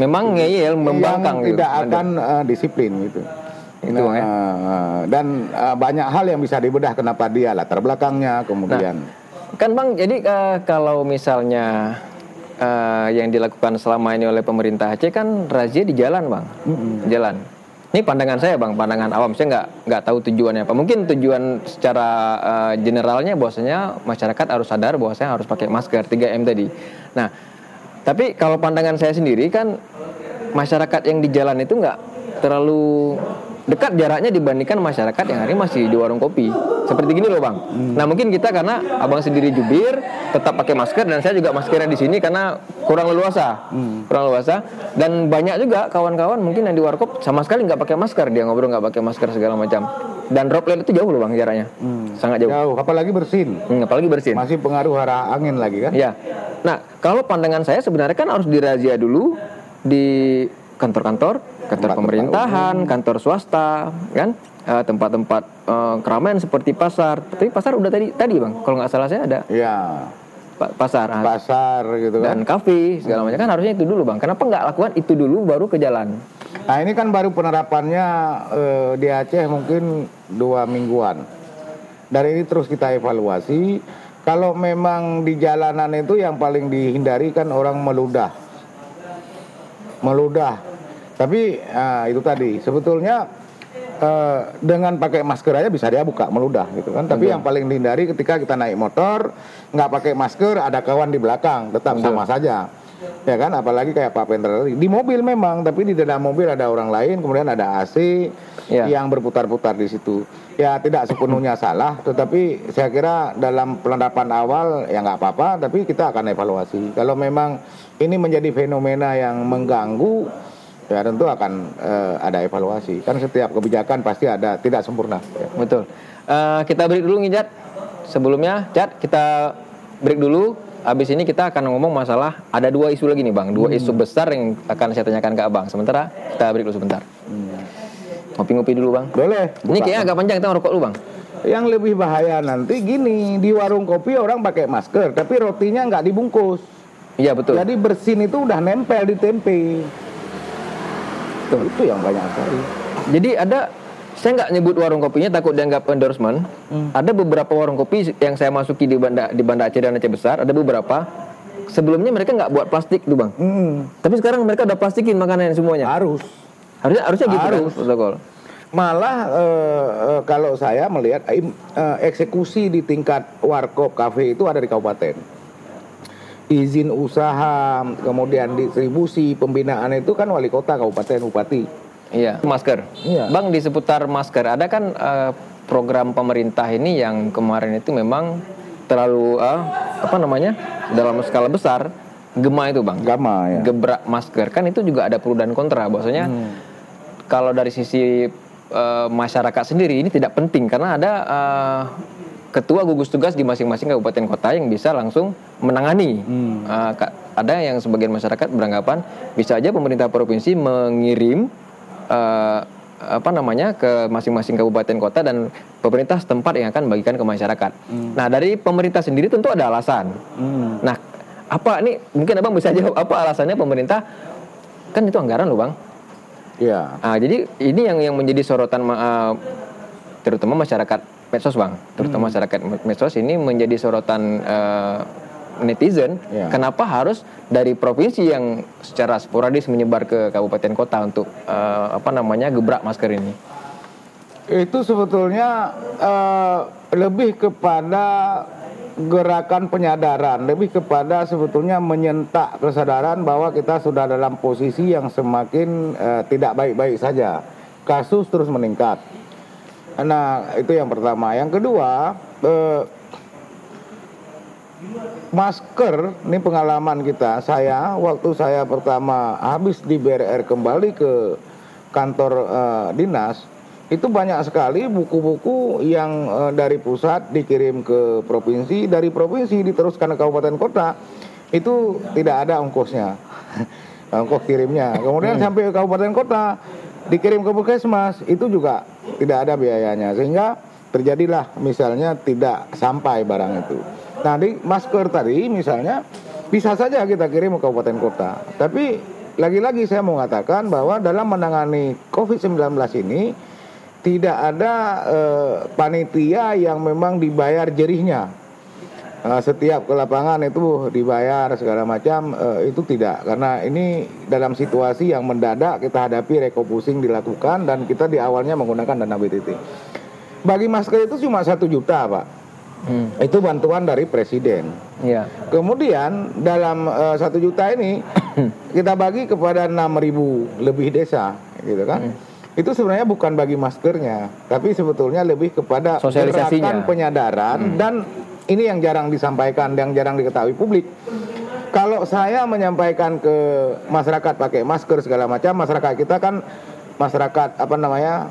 Memang ngeyel membangkang yang gitu. tidak Ada. akan eh, disiplin gitu. Itu, Bang, ya. eh, dan eh, banyak hal yang bisa dibedah kenapa dia latar belakangnya kemudian. Kan bang, jadi eh, kalau misalnya eh, yang dilakukan selama ini oleh pemerintah Aceh kan razia di jalan bang, jalan. Ini pandangan saya bang, pandangan awam saya nggak nggak tahu tujuannya apa. Mungkin tujuan secara eh, generalnya bahwasanya masyarakat harus sadar bahwasanya harus pakai masker 3M tadi. Nah, tapi kalau pandangan saya sendiri kan masyarakat yang di jalan itu nggak terlalu dekat jaraknya dibandingkan masyarakat yang hari masih di warung kopi. Seperti gini loh bang. Nah mungkin kita karena abang sendiri jubir tetap pakai masker dan saya juga maskernya di sini karena kurang leluasa, kurang leluasa. Dan banyak juga kawan-kawan mungkin yang di warkop sama sekali nggak pakai masker dia ngobrol nggak pakai masker segala macam. Dan droplet itu jauh loh bang jaraknya, sangat jauh. Jauh, apalagi bersin. Hmm, apalagi bersin. Masih pengaruh arah angin lagi kan? Ya. Nah, kalau pandangan saya sebenarnya kan harus dirazia dulu di kantor-kantor, kantor pemerintahan, kantor swasta, kan? Eh, tempat-tempat eh, keramaian seperti pasar. Tapi pasar udah tadi tadi, Bang. Kalau nggak salah saya ada Ya. Pa- pasar ah. pasar gitu kan. dan kafe segala macam kan harusnya itu dulu bang kenapa nggak lakukan itu dulu baru ke jalan Nah ini kan baru penerapannya eh, di Aceh mungkin dua mingguan. Dari ini terus kita evaluasi. Kalau memang di jalanan itu yang paling dihindari kan orang meludah, meludah. Tapi ah, itu tadi sebetulnya eh, dengan pakai masker aja bisa dia buka meludah gitu kan. Tapi yang paling dihindari ketika kita naik motor nggak pakai masker ada kawan di belakang tetap sama saja. Ya kan, apalagi kayak Pak Pendra tadi. Di mobil memang, tapi di dalam mobil ada orang lain, kemudian ada AC Ya. yang berputar-putar di situ. Ya tidak sepenuhnya salah, tetapi saya kira dalam penerapan awal ya nggak apa-apa, tapi kita akan evaluasi. Kalau memang ini menjadi fenomena yang mengganggu, ya tentu akan eh, ada evaluasi. Kan setiap kebijakan pasti ada tidak sempurna. Ya. betul Eh, kita break dulu nih Jat sebelumnya Jat kita break dulu Habis ini kita akan ngomong masalah ada dua isu lagi nih bang, dua isu besar yang akan saya tanyakan ke abang. Sementara kita break dulu sebentar. Ngopi-ngopi dulu bang. Boleh. Ini kayaknya agak panjang kita ngerokok dulu bang. Yang lebih bahaya nanti gini di warung kopi orang pakai masker, tapi rotinya nggak dibungkus. Iya betul. Jadi bersin itu udah nempel di tempe. Betul. Itu yang banyak sekali. Jadi ada saya nggak nyebut warung kopinya takut dianggap endorsement. Ada beberapa warung kopi yang saya masuki di Banda di Banda Aceh dan Aceh Besar. Ada beberapa. Sebelumnya mereka nggak buat plastik tuh bang. Hmm, Tapi sekarang mereka udah plastikin makanan semuanya. harus. Harusnya harusnya gitu kan Harus. protokol. Malah eh, eh, kalau saya melihat eh, eksekusi di tingkat warkop kafe itu ada di kabupaten. Izin usaha, kemudian distribusi, pembinaan itu kan wali kota, kabupaten, bupati. Iya. Masker. Iya. Bang di seputar masker ada kan eh, program pemerintah ini yang kemarin itu memang terlalu eh, apa namanya dalam skala besar gema itu bang. Gama ya. gebrak masker kan itu juga ada pro dan kontra bahwasanya kalau dari sisi eh, masyarakat sendiri ini tidak penting karena ada eh, ketua gugus tugas di masing-masing kabupaten kota yang bisa langsung menangani Eh, ka- ada yang sebagian masyarakat beranggapan bisa aja pemerintah provinsi mengirim eh, apa namanya ke masing-masing kabupaten kota dan pemerintah setempat yang akan bagikan ke masyarakat. Nah dari pemerintah sendiri tentu ada alasan. Hmm. Nah, apa ini mungkin abang bisa jawab apa alasannya pemerintah kan itu anggaran loh bang. Iya. Ah, jadi ini yang yang menjadi sorotan ah, terutama masyarakat medsos bang, terutama masyarakat medsos ini menjadi sorotan eh, netizen. Iya. Kenapa harus dari provinsi yang secara sporadis menyebar ke kabupaten kota untuk eh, apa namanya gebrak masker ini? Itu sebetulnya eh, lebih kepada gerakan penyadaran, lebih kepada sebetulnya menyentak kesadaran bahwa kita sudah dalam posisi yang semakin eh, tidak baik-baik saja. Kasus terus meningkat. Nah, itu yang pertama. Yang kedua, eh, masker, ini pengalaman kita. Saya waktu saya pertama habis di BRR kembali ke kantor eh, dinas, itu banyak sekali buku-buku yang eh, dari pusat dikirim ke provinsi, dari provinsi diteruskan ke kabupaten kota. Itu tidak ada ongkosnya. Ongkos kirimnya. Kemudian sampai ke kabupaten kota dikirim ke puskesmas, itu juga tidak ada biayanya. Sehingga terjadilah misalnya tidak sampai barang itu. Nah masker tadi misalnya bisa saja kita kirim ke kabupaten kota. Tapi lagi-lagi saya mau mengatakan bahwa dalam menangani COVID-19 ini tidak ada eh, panitia yang memang dibayar jerihnya. Eh, setiap ke lapangan itu dibayar segala macam eh, itu tidak karena ini dalam situasi yang mendadak kita hadapi rekopusing dilakukan dan kita di awalnya menggunakan dana BTT. Bagi masker itu cuma satu juta pak. Hmm. Itu bantuan dari presiden. Iya. Kemudian dalam eh, satu juta ini kita bagi kepada 6.000 lebih desa, gitu kan? Itu sebenarnya bukan bagi maskernya, tapi sebetulnya lebih kepada Sosialisasinya. gerakan penyadaran dan ini yang jarang disampaikan, yang jarang diketahui publik. Kalau saya menyampaikan ke masyarakat pakai masker segala macam, masyarakat kita kan masyarakat apa namanya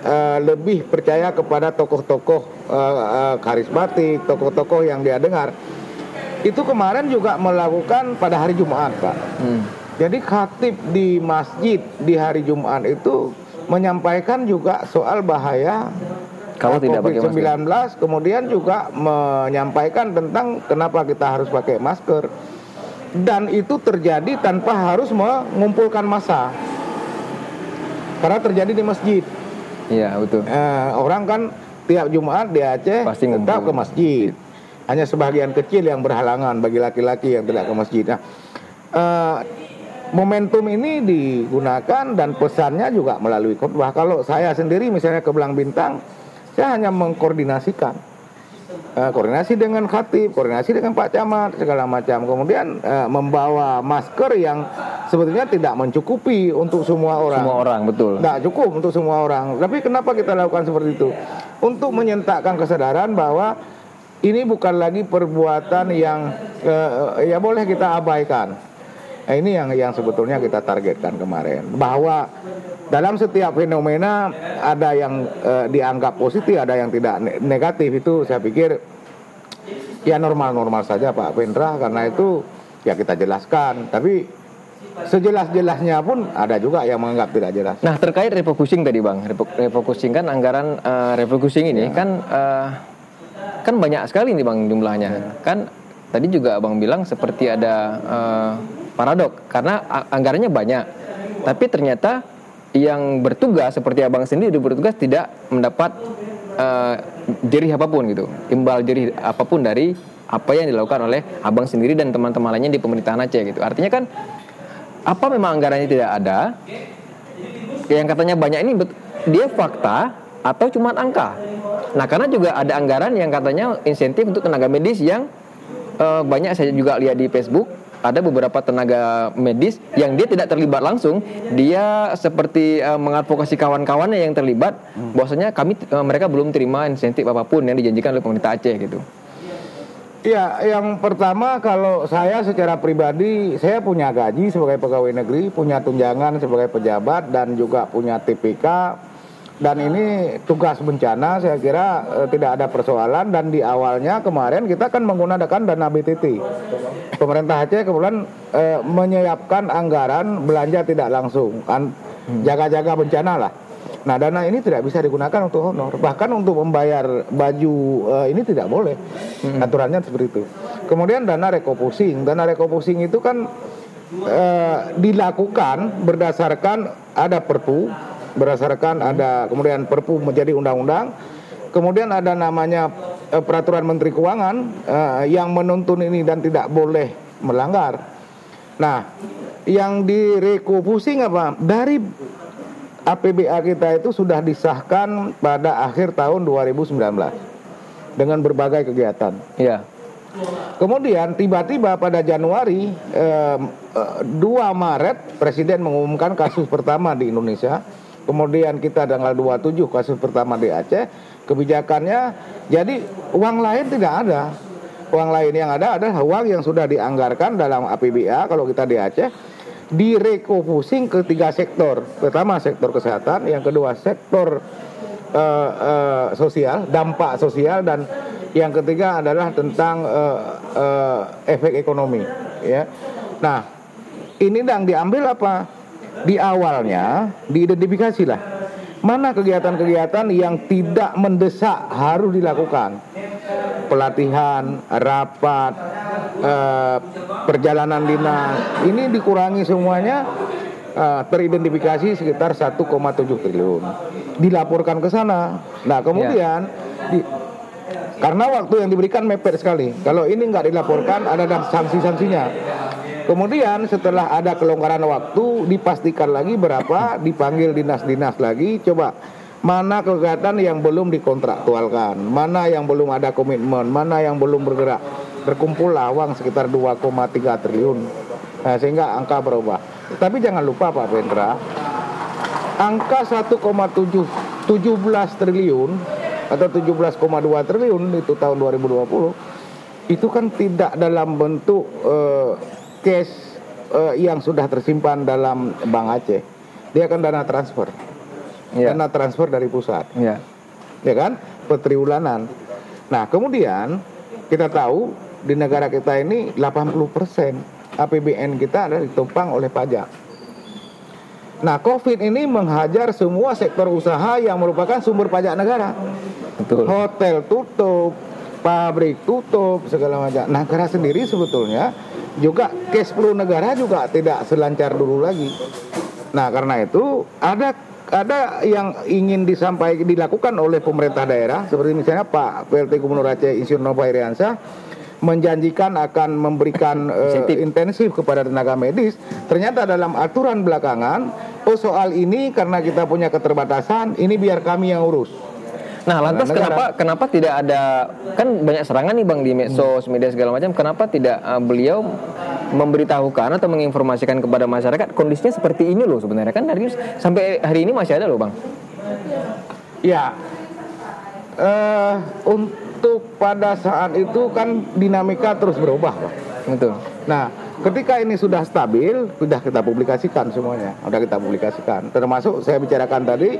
eh, lebih percaya kepada tokoh-tokoh eh, eh, karismatik, tokoh-tokoh yang dia dengar. Itu kemarin juga melakukan pada hari Jumat, Pak. Hmm. Jadi khatib di masjid di hari Jumat itu menyampaikan juga soal bahaya Kalau tidak pakai COVID-19 kemudian juga menyampaikan tentang kenapa kita harus pakai masker dan itu terjadi tanpa harus mengumpulkan massa karena terjadi di masjid Iya betul. Eh, orang kan tiap Jumat di Aceh Pasti ngumpul. tetap ke masjid. Hanya sebagian kecil yang berhalangan bagi laki-laki yang tidak ke masjid. Nah, eh, momentum ini digunakan dan pesannya juga melalui khutbah. Kalau saya sendiri misalnya ke Belang Bintang, saya hanya mengkoordinasikan. Eh, koordinasi dengan khatib, koordinasi dengan Pak Camat segala macam. Kemudian eh, membawa masker yang sebetulnya tidak mencukupi untuk semua orang. Semua orang betul. Tidak cukup untuk semua orang. Tapi kenapa kita lakukan seperti itu? Untuk menyentakkan kesadaran bahwa ini bukan lagi perbuatan yang eh, ya boleh kita abaikan. Nah, ini yang yang sebetulnya kita targetkan kemarin bahwa dalam setiap fenomena ada yang eh, dianggap positif, ada yang tidak ne- negatif. Itu saya pikir ya normal-normal saja Pak Pendra karena itu ya kita jelaskan. Tapi sejelas-jelasnya pun ada juga yang menganggap tidak jelas. Nah terkait refocusing tadi bang, refocusing kan anggaran eh, refocusing ini kan eh, kan banyak sekali nih bang jumlahnya. Kan tadi juga abang bilang seperti ada eh, paradok karena anggarannya banyak, tapi ternyata yang bertugas seperti abang sendiri bertugas tidak mendapat eh, jerih apa pun gitu, imbal jerih apa pun dari apa yang dilakukan oleh abang sendiri dan teman-teman lainnya di pemerintahan Aceh gitu. Artinya kan apa memang anggarannya tidak ada yang katanya banyak ini dia fakta atau cuma angka. Nah, karena juga ada anggaran yang katanya insentif untuk tenaga medis yang eh, banyak saya juga lihat di Facebook ada beberapa tenaga medis yang dia tidak terlibat langsung, dia seperti eh, mengadvokasi kawan-kawannya yang terlibat, bahwasanya kami eh, mereka belum terima insentif apa pun yang dijanjikan oleh pemerintah Aceh gitu. Ya, yang pertama kalau saya secara pribadi saya punya gaji sebagai pegawai negeri, punya tunjangan sebagai pejabat dan juga punya TPK dan ini tugas bencana saya kira eh, tidak ada persoalan dan di awalnya kemarin kita kan menggunakan dana BTT. Pemerintah Aceh kemudian eh, menyiapkan anggaran belanja tidak langsung kan jaga-jaga bencana lah. Nah dana ini tidak bisa digunakan untuk honor, bahkan untuk membayar baju eh, ini tidak boleh. Aturannya seperti itu. Kemudian dana rekopusing, dana rekopusing itu kan eh, dilakukan berdasarkan ada perpu, berdasarkan ada kemudian perpu menjadi undang-undang, kemudian ada namanya eh, peraturan Menteri Keuangan eh, yang menuntun ini dan tidak boleh melanggar. Nah, yang direkopusing apa? Dari APBA kita itu sudah disahkan pada akhir tahun 2019 dengan berbagai kegiatan. Iya. Kemudian tiba-tiba pada Januari eh, eh, 2 Maret Presiden mengumumkan kasus pertama di Indonesia. Kemudian kita tanggal 27 kasus pertama di Aceh. Kebijakannya jadi uang lain tidak ada. Uang lain yang ada adalah uang yang sudah dianggarkan dalam APBA kalau kita di Aceh direkofusing ke tiga sektor. Pertama sektor kesehatan, yang kedua sektor eh, eh, sosial, dampak sosial dan yang ketiga adalah tentang eh, eh, efek ekonomi. Ya, nah ini yang diambil apa? Di awalnya diidentifikasi lah mana kegiatan-kegiatan yang tidak mendesak harus dilakukan pelatihan, rapat, eh, perjalanan dinas ini dikurangi semuanya eh, teridentifikasi sekitar 1,7 triliun dilaporkan ke sana. Nah kemudian di- karena waktu yang diberikan mepet sekali. Kalau ini nggak dilaporkan ada sanksi-sanksinya. Kemudian setelah ada kelonggaran waktu dipastikan lagi berapa, dipanggil dinas-dinas lagi, coba mana kegiatan yang belum dikontraktualkan, mana yang belum ada komitmen, mana yang belum bergerak. Terkumpul uang sekitar 2,3 triliun. Nah, sehingga angka berubah. Tapi jangan lupa Pak Pendra, angka 1,7 17 triliun atau 17,2 triliun itu tahun 2020 itu kan tidak dalam bentuk eh, cash eh, yang sudah tersimpan dalam Bank Aceh. Dia kan dana transfer. Iya. Dana transfer dari pusat Iya. ya kan petriwulanan. Nah kemudian kita tahu di negara kita ini 80% APBN kita adalah ditopang oleh pajak. Nah, COVID ini menghajar semua sektor usaha yang merupakan sumber pajak negara. Betul. Hotel tutup, pabrik tutup, segala macam. Nah, negara sendiri sebetulnya juga cash flow negara juga tidak selancar dulu lagi. Nah, karena itu ada ada yang ingin disampaikan dilakukan oleh pemerintah daerah. Seperti misalnya Pak PLT Gubernur Aceh Insinyur Nova Iriansyah menjanjikan akan memberikan uh, intensif kepada tenaga medis. Ternyata dalam aturan belakangan oh soal ini karena kita punya keterbatasan ini biar kami yang urus Nah, lantas nah, kenapa kenapa tidak ada kan banyak serangan nih Bang di medsos, media segala macam. Kenapa tidak uh, beliau memberitahukan atau menginformasikan kepada masyarakat kondisinya seperti ini loh sebenarnya kan hari sampai hari ini masih ada loh, Bang. Ya. Uh, untuk pada saat itu kan dinamika terus berubah, Pak. Betul. Nah, ketika ini sudah stabil, sudah kita publikasikan semuanya, sudah kita publikasikan. Termasuk saya bicarakan tadi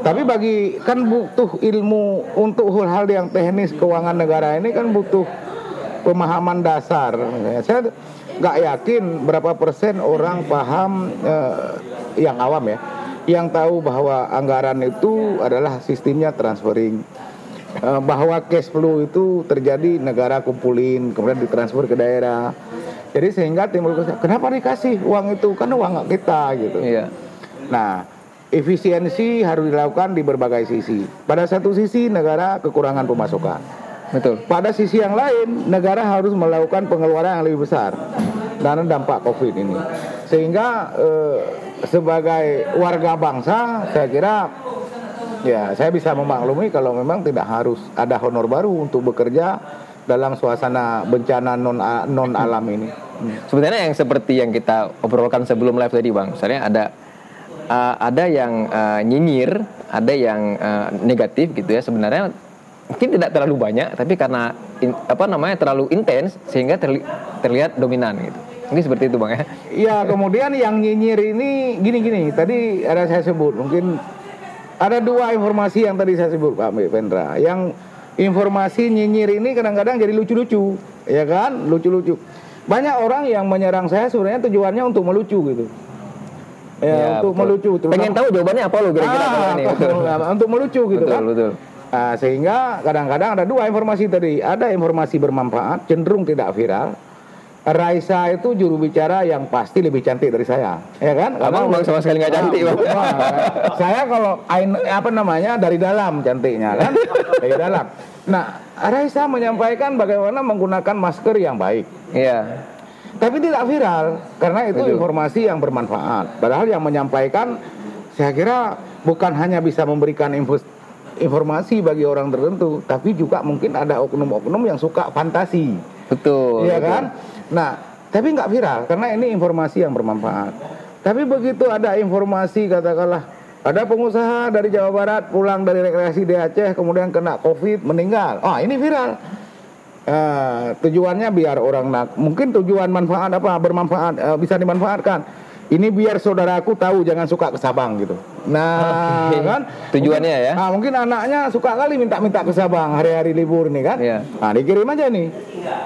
tapi bagi kan butuh ilmu untuk hal-hal yang teknis keuangan negara ini kan butuh pemahaman dasar. Saya nggak yakin berapa persen orang paham eh, yang awam ya, yang tahu bahwa anggaran itu adalah sistemnya transferring. Eh, bahwa cash flow itu terjadi negara kumpulin kemudian ditransfer ke daerah. Jadi sehingga timbul kenapa dikasih uang itu kan uang kita gitu. Iya. Nah, efisiensi harus dilakukan di berbagai sisi. Pada satu sisi negara kekurangan pemasukan. Betul. Pada sisi yang lain negara harus melakukan pengeluaran yang lebih besar karena dampak Covid ini. Sehingga eh, sebagai warga bangsa saya kira ya saya bisa memaklumi kalau memang tidak harus ada honor baru untuk bekerja dalam suasana bencana non non alam ini. Sebenarnya yang seperti yang kita obrolkan sebelum live tadi bang, misalnya ada uh, ada yang uh, nyinyir, ada yang uh, negatif gitu ya. Sebenarnya mungkin tidak terlalu banyak, tapi karena in, apa namanya terlalu intens sehingga terli, terlihat dominan gitu. Mungkin seperti itu bang ya. Iya, kemudian yang nyinyir ini gini-gini. Tadi ada saya sebut, mungkin ada dua informasi yang tadi saya sebut Pak Pendra. Yang informasi nyinyir ini kadang-kadang jadi lucu-lucu, ya kan? Lucu-lucu. Banyak orang yang menyerang saya sebenarnya tujuannya untuk melucu gitu ya, ya untuk betul. melucu. Terutama. Pengen tahu jawabannya apa lo kira-kira ah? Betul. untuk melucu gitu betul, kan. Betul. Nah, sehingga kadang-kadang ada dua informasi tadi. Ada informasi bermanfaat, cenderung tidak viral. Raisa itu juru bicara yang pasti lebih cantik dari saya, ya kan? Abang bang sama sekali nggak cantik, bang. Nah, saya kalau apa namanya dari dalam cantiknya kan, dari dalam. Nah, Raisa menyampaikan bagaimana menggunakan masker yang baik. Iya. Tapi tidak viral karena itu Betul. informasi yang bermanfaat. Padahal yang menyampaikan saya kira bukan hanya bisa memberikan info, informasi bagi orang tertentu, tapi juga mungkin ada oknum-oknum yang suka fantasi. Betul. Iya kan? Nah, tapi nggak viral karena ini informasi yang bermanfaat. Tapi begitu ada informasi katakanlah ada pengusaha dari Jawa Barat pulang dari rekreasi di Aceh kemudian kena COVID meninggal. Oh, ini viral. Uh, tujuannya biar orang nak mungkin tujuan manfaat apa bermanfaat uh, bisa dimanfaatkan ini biar saudaraku tahu jangan suka ke Sabang gitu nah okay. kan tujuannya mungkin, ya nah, mungkin anaknya suka kali minta-minta ke Sabang hari-hari libur nih kan yeah. nah dikirim aja nih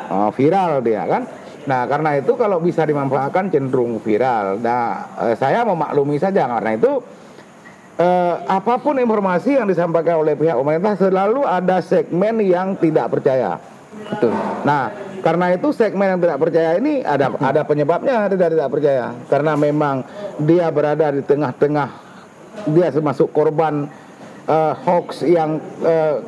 uh, viral dia kan nah karena itu kalau bisa dimanfaatkan cenderung viral nah uh, saya memaklumi saja karena itu uh, apa pun informasi yang disampaikan oleh pihak pemerintah selalu ada segmen yang tidak percaya Betul. Nah, karena itu segmen yang tidak percaya ini ada ada penyebabnya tidak tidak percaya. Karena memang dia berada di tengah-tengah dia termasuk korban uh, hoax yang uh,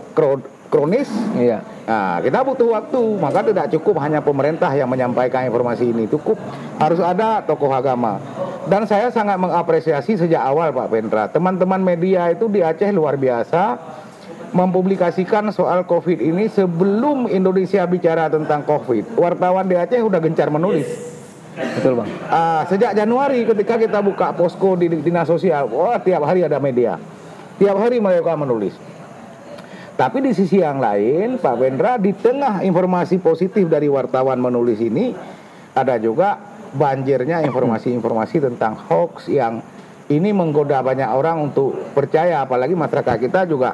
kronis. Iya. Nah, kita butuh waktu, maka tidak cukup hanya pemerintah yang menyampaikan informasi ini, cukup harus ada tokoh agama. Dan saya sangat mengapresiasi sejak awal Pak Pendra, teman-teman media itu di Aceh luar biasa mempublikasikan soal COVID ini sebelum Indonesia bicara tentang COVID. Wartawan di Aceh udah gencar menulis. Betul bang. Uh, sejak Januari ketika kita buka posko di dinas sosial, wah tiap hari ada media, tiap hari mereka menulis. Tapi di sisi yang lain, Pak Wendra di tengah informasi positif dari wartawan menulis ini, ada juga banjirnya informasi-informasi tentang hoax yang ini menggoda banyak orang untuk percaya, apalagi masyarakat kita juga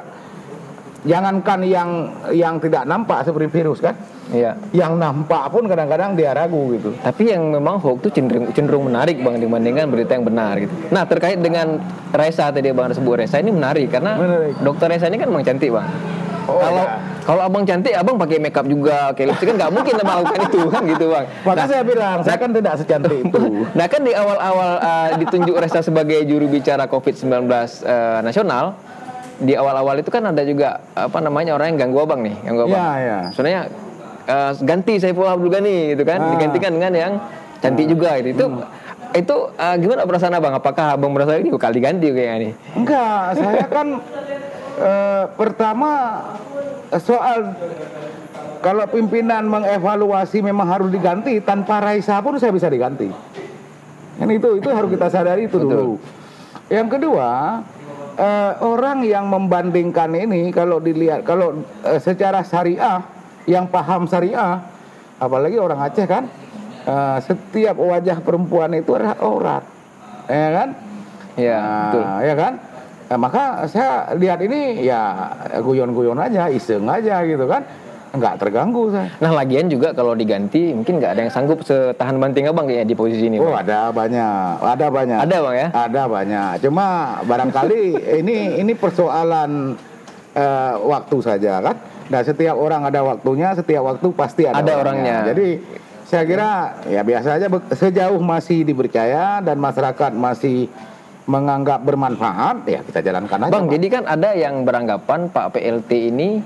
jangankan yang yang tidak nampak seperti virus kan Iya. Yang nampak pun kadang-kadang dia ragu gitu. Tapi yang memang hoax itu cenderung cenderung menarik bang dibandingkan berita yang benar gitu. Nah terkait dengan Reza tadi bang sebut Reza ini menarik karena Menarik. dokter Reza ini kan memang cantik bang. Oh, kalau ya. kalau abang cantik abang pakai makeup juga, pakai lipstick kan nggak mungkin abang lakukan itu kan gitu bang. Maka saya bilang, saya kan tidak secantik itu. Nah kan di awal-awal uh, ditunjuk Reza sebagai juru bicara COVID-19 uh, nasional, di awal-awal itu kan ada juga apa namanya orang yang ganggu abang nih, ganggu abang. Ya, ya. Sebenarnya uh, ganti Saifullah Abdul Ghani gitu kan, Ah. digantikan dengan yang cantik juga gitu. Itu itu uh, gimana perasaan abang? Apakah abang merasa ini kali ganti kayaknya nih? Enggak, saya kan eh, pertama soal kalau pimpinan mengevaluasi memang harus diganti tanpa Raisa pun saya bisa diganti. Kan itu itu harus kita sadari itu Betul. dulu. Yang kedua, eh, orang yang membandingkan ini kalau dilihat kalau eh, secara syariah yang paham syariah, apalagi orang Aceh kan, eh, setiap wajah perempuan itu adalah aurat, ya kan? Ya, betul. Nah, ya kan? Nah, maka saya lihat ini ya guyon-guyon aja, iseng aja gitu kan. Nggak terganggu saya. Nah lagian juga kalau diganti mungkin nggak ada yang sanggup setahan banting abang kayaknya di posisi ini. Oh, ada banyak, ada banyak. Ada bang ya? Ada banyak. Cuma barangkali ini ini persoalan eh, waktu saja kan. Nah, setiap orang ada waktunya, setiap waktu pasti ada, Ada orangnya. Jadi saya kira ya biasa aja sejauh masih dipercaya dan masyarakat masih menganggap bermanfaat ya kita jalankan aja. Bang, Pak. jadi kan ada yang beranggapan Pak PLT ini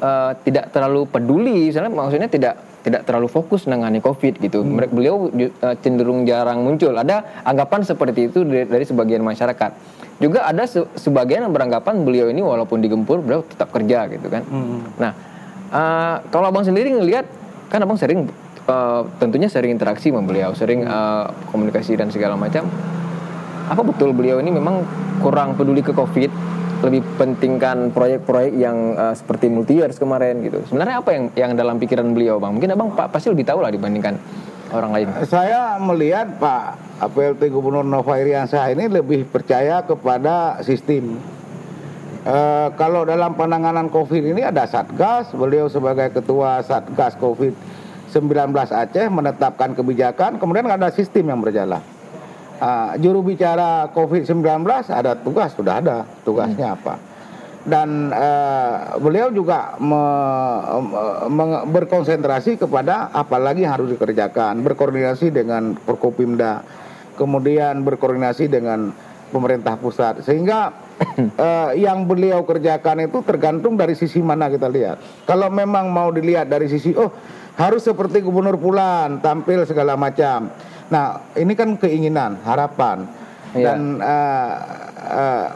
eh, tidak terlalu peduli, misalnya maksudnya tidak tidak terlalu fokus menangani COVID gitu. Hmm. Mereka beliau eh, cenderung jarang muncul. Ada anggapan seperti itu dari, dari sebagian masyarakat. Juga ada se- sebagian yang beranggapan beliau ini walaupun digempur beliau tetap kerja gitu kan. Hmm. Nah, eh, kalau abang sendiri ngelihat kan abang sering eh, tentunya sering interaksi sama beliau, sering eh, komunikasi dan segala macam apa betul beliau ini memang kurang peduli ke COVID, lebih pentingkan proyek-proyek yang uh, seperti multi years kemarin gitu. Sebenarnya apa yang yang dalam pikiran beliau, Bang? Mungkin Abang Pak pasti lebih tahu lah dibandingkan orang lain. Saya melihat Pak PLT Gubernur Nova Iriansyah ini lebih percaya kepada sistem. Eh, kalau dalam penanganan COVID ini ada Satgas, beliau sebagai ketua Satgas COVID-19 Aceh menetapkan kebijakan, kemudian ada sistem yang berjalan. Ah, juru bicara COVID-19 ada tugas, sudah ada tugasnya apa. Dan eh, beliau juga me- me- berkonsentrasi kepada apa lagi yang harus dikerjakan, berkoordinasi dengan Forkopimda, kemudian berkoordinasi dengan pemerintah pusat, sehingga eh, yang beliau kerjakan itu tergantung dari sisi mana kita lihat. Kalau memang mau dilihat dari sisi oh harus seperti gubernur Pulan tampil segala macam. Nah ini kan keinginan, harapan Iya. dan eh, eh,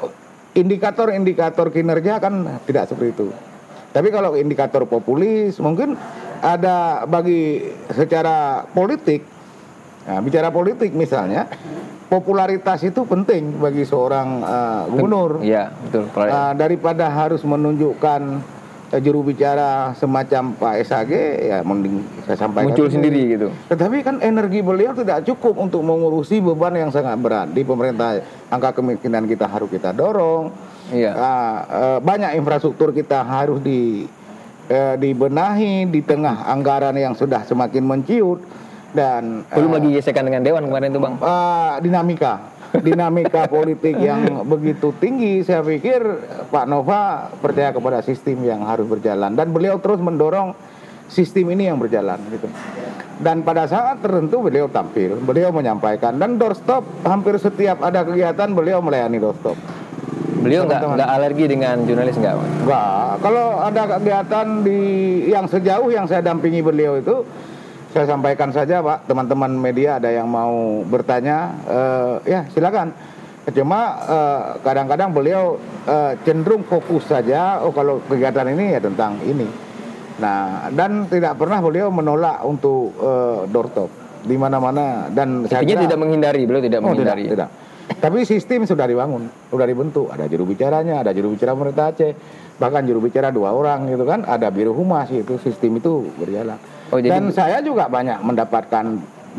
indikator-indikator kinerja kan tidak seperti itu. Tapi kalau indikator populis mungkin ada bagi secara politik, nah, bicara politik misalnya, popularitas itu penting bagi seorang eh, gubernur. Iya, betul. Ah, daripada harus menunjukkan juru bicara semacam Pak SAG, ya mending saya sampaikan muncul ini. sendiri gitu. Tetapi kan energi beliau tidak cukup untuk mengurusi beban yang sangat berat di pemerintah. Angka kemiskinan kita harus kita dorong. Iya. Ah, eh, banyak infrastruktur kita harus di eh, dibenahi di tengah anggaran yang sudah semakin menciut dan Belum eh, lagi gesekan dengan dewan kemarin tuh, Bang. eh, dinamika dinamika politik yang begitu tinggi saya pikir Pak Nova percaya kepada sistem yang harus berjalan. Dan beliau terus mendorong sistem ini yang berjalan gitu. Dan pada saat tertentu beliau tampil beliau menyampaikan. Dan doorstop hampir setiap ada kegiatan beliau melayani doorstop. Beliau nggak nggak alergi dengan jurnalis nggak, Bang? Enggak, kalau ada kegiatan di yang sejauh yang saya dampingi beliau itu saya sampaikan saja Pak, teman-teman media ada yang mau bertanya, eh, ya silakan. Cuma eh, kadang-kadang beliau eh, cenderung fokus saja, oh kalau kegiatan ini ya tentang ini. Nah, dan tidak pernah beliau menolak untuk eh, doorstop di mana-mana dan saya kira- tidak menghindari, beliau tidak Oh, menghindari. tidak, tidak. Tapi sistem sudah dibangun, sudah dibentuk. Ada juru bicaranya, ada juru bicara pemerintah Aceh, bahkan juru bicara dua orang gitu kan. Ada biro humas itu sistem itu berjalan. Oh, jadi- Dan saya juga banyak mendapatkan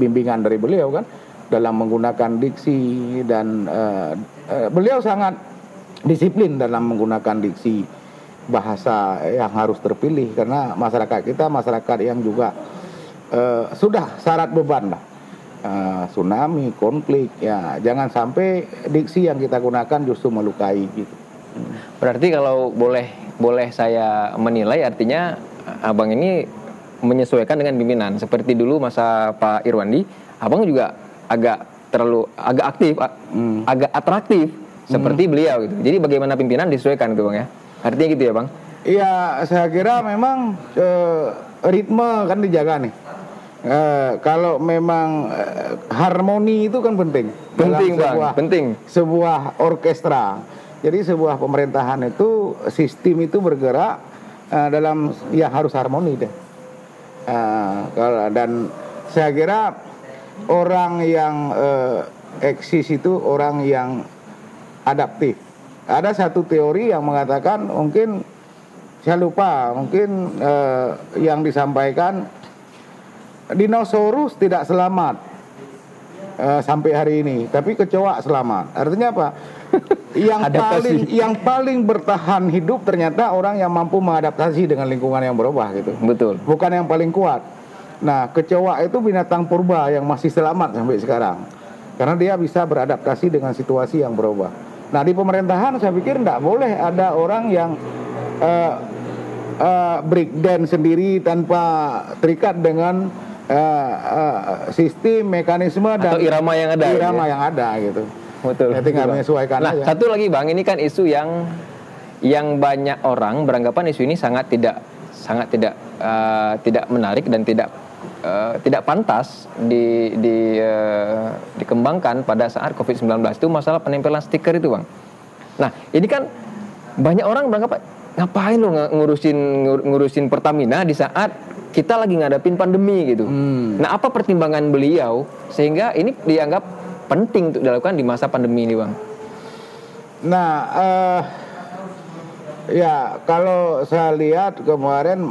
bimbingan dari beliau kan dalam menggunakan diksi dan eh, eh, beliau sangat disiplin dalam menggunakan diksi bahasa yang harus terpilih. Karena masyarakat kita masyarakat yang juga uh, sudah syarat beban lah. Uh, tsunami konflik ya jangan sampai diksi yang kita gunakan justru melukai gitu. Berarti kalau boleh boleh saya menilai artinya abang ini menyesuaikan dengan pimpinan seperti dulu masa Pak Irwandi abang juga agak terlalu agak aktif hmm. agak atraktif seperti hmm. beliau gitu jadi bagaimana pimpinan disesuaikan gitu bang ya artinya gitu ya bang iya saya kira memang eh, ritme kan dijaga nih Uh, kalau memang uh, harmoni itu kan penting. Penting sebuah, bang, penting. Sebuah orkestra. Jadi sebuah pemerintahan itu sistem itu bergerak dalam ya harus harmoni deh. Uh, kalau dan saya kira orang yang uh, eksis itu orang yang adaptif. Ada satu teori yang mengatakan mungkin saya lupa mungkin uh, yang disampaikan dinosaurus tidak selamat uh, sampai hari ini, tapi kecoa selamat. Artinya apa? yang paling yang paling bertahan hidup ternyata orang yang mampu mengadaptasi dengan lingkungan yang berubah gitu. Betul. Bukan yang paling kuat. Nah, kecoa itu binatang purba yang masih selamat sampai sekarang. Karena dia bisa beradaptasi dengan situasi yang berubah. Nah, di pemerintahan saya pikir tidak boleh ada orang yang uh, uh, sendiri tanpa terikat dengan uh, uh, sistem mekanisme dan Atau irama yang ada irama gitu ya? yang ada gitu. Betul ya, tinggal menyesuaikan nah aja. satu lagi bang. Ini kan isu yang yang banyak orang beranggapan isu ini sangat tidak sangat tidak uh, tidak menarik dan tidak uh, tidak pantas di, di uh, dikembangkan pada saat COVID-19 itu masalah penempelan stiker itu bang. Nah ini kan banyak orang beranggapan ngapain lo ngurusin ngurusin Pertamina di saat kita lagi ngadapin pandemi gitu. Hmm. Nah, apa pertimbangan beliau sehingga ini dianggap penting untuk dilakukan di masa pandemi ini, Bang? Nah, uh, ya kalau saya lihat kemarin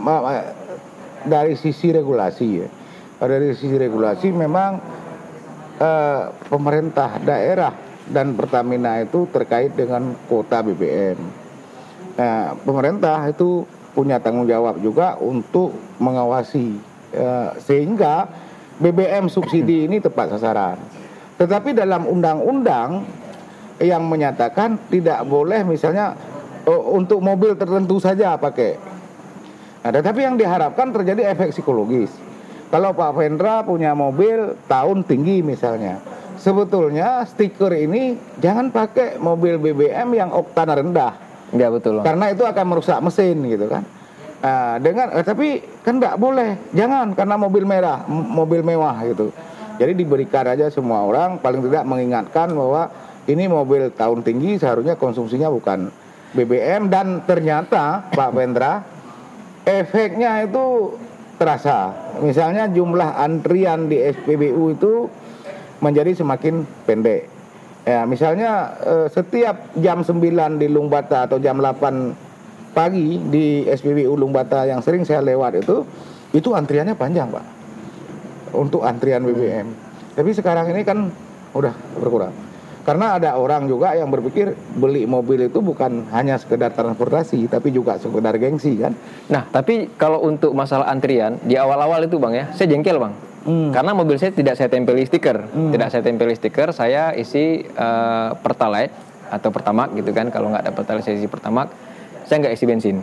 dari sisi regulasi ya, dari sisi regulasi memang uh, pemerintah daerah dan Pertamina itu terkait dengan kota BBM. Nah, pemerintah itu punya tanggung jawab juga untuk mengawasi uh, sehingga BBM subsidi ini tepat sasaran. Tetapi dalam undang-undang yang menyatakan tidak boleh misalnya uh, untuk mobil tertentu saja pakai. Nah, tetapi yang diharapkan terjadi efek psikologis. Kalau Pak Vendra punya mobil tahun tinggi misalnya, sebetulnya stiker ini jangan pakai mobil BBM yang oktan rendah Ya betul. Karena itu akan merusak mesin gitu kan. Nah, dengan eh, tapi kan tidak boleh, jangan karena mobil merah, mobil mewah gitu. Jadi diberikan aja semua orang paling tidak mengingatkan bahwa ini mobil tahun tinggi seharusnya konsumsinya bukan BBM dan ternyata Pak Vendra efeknya itu terasa. Misalnya jumlah antrian di SPBU itu menjadi semakin pendek. Ya, misalnya eh, setiap jam 9 di Lungbata atau jam 8 pagi di SPBU Lungbata yang sering saya lewat itu itu antriannya panjang, Pak. Untuk antrian BBM. Tapi sekarang ini kan udah berkurang. Karena ada orang juga yang berpikir beli mobil itu bukan hanya sekedar transportasi, tapi juga sekedar gengsi kan. Nah, tapi kalau untuk masalah antrian di awal-awal itu bang ya, saya jengkel bang. Hmm. Karena mobil saya tidak saya tempeli stiker, hmm. tidak saya tempeli stiker, saya isi uh, pertalite atau pertamak gitu kan. Kalau nggak ada pertalite saya isi pertamak, saya nggak isi bensin.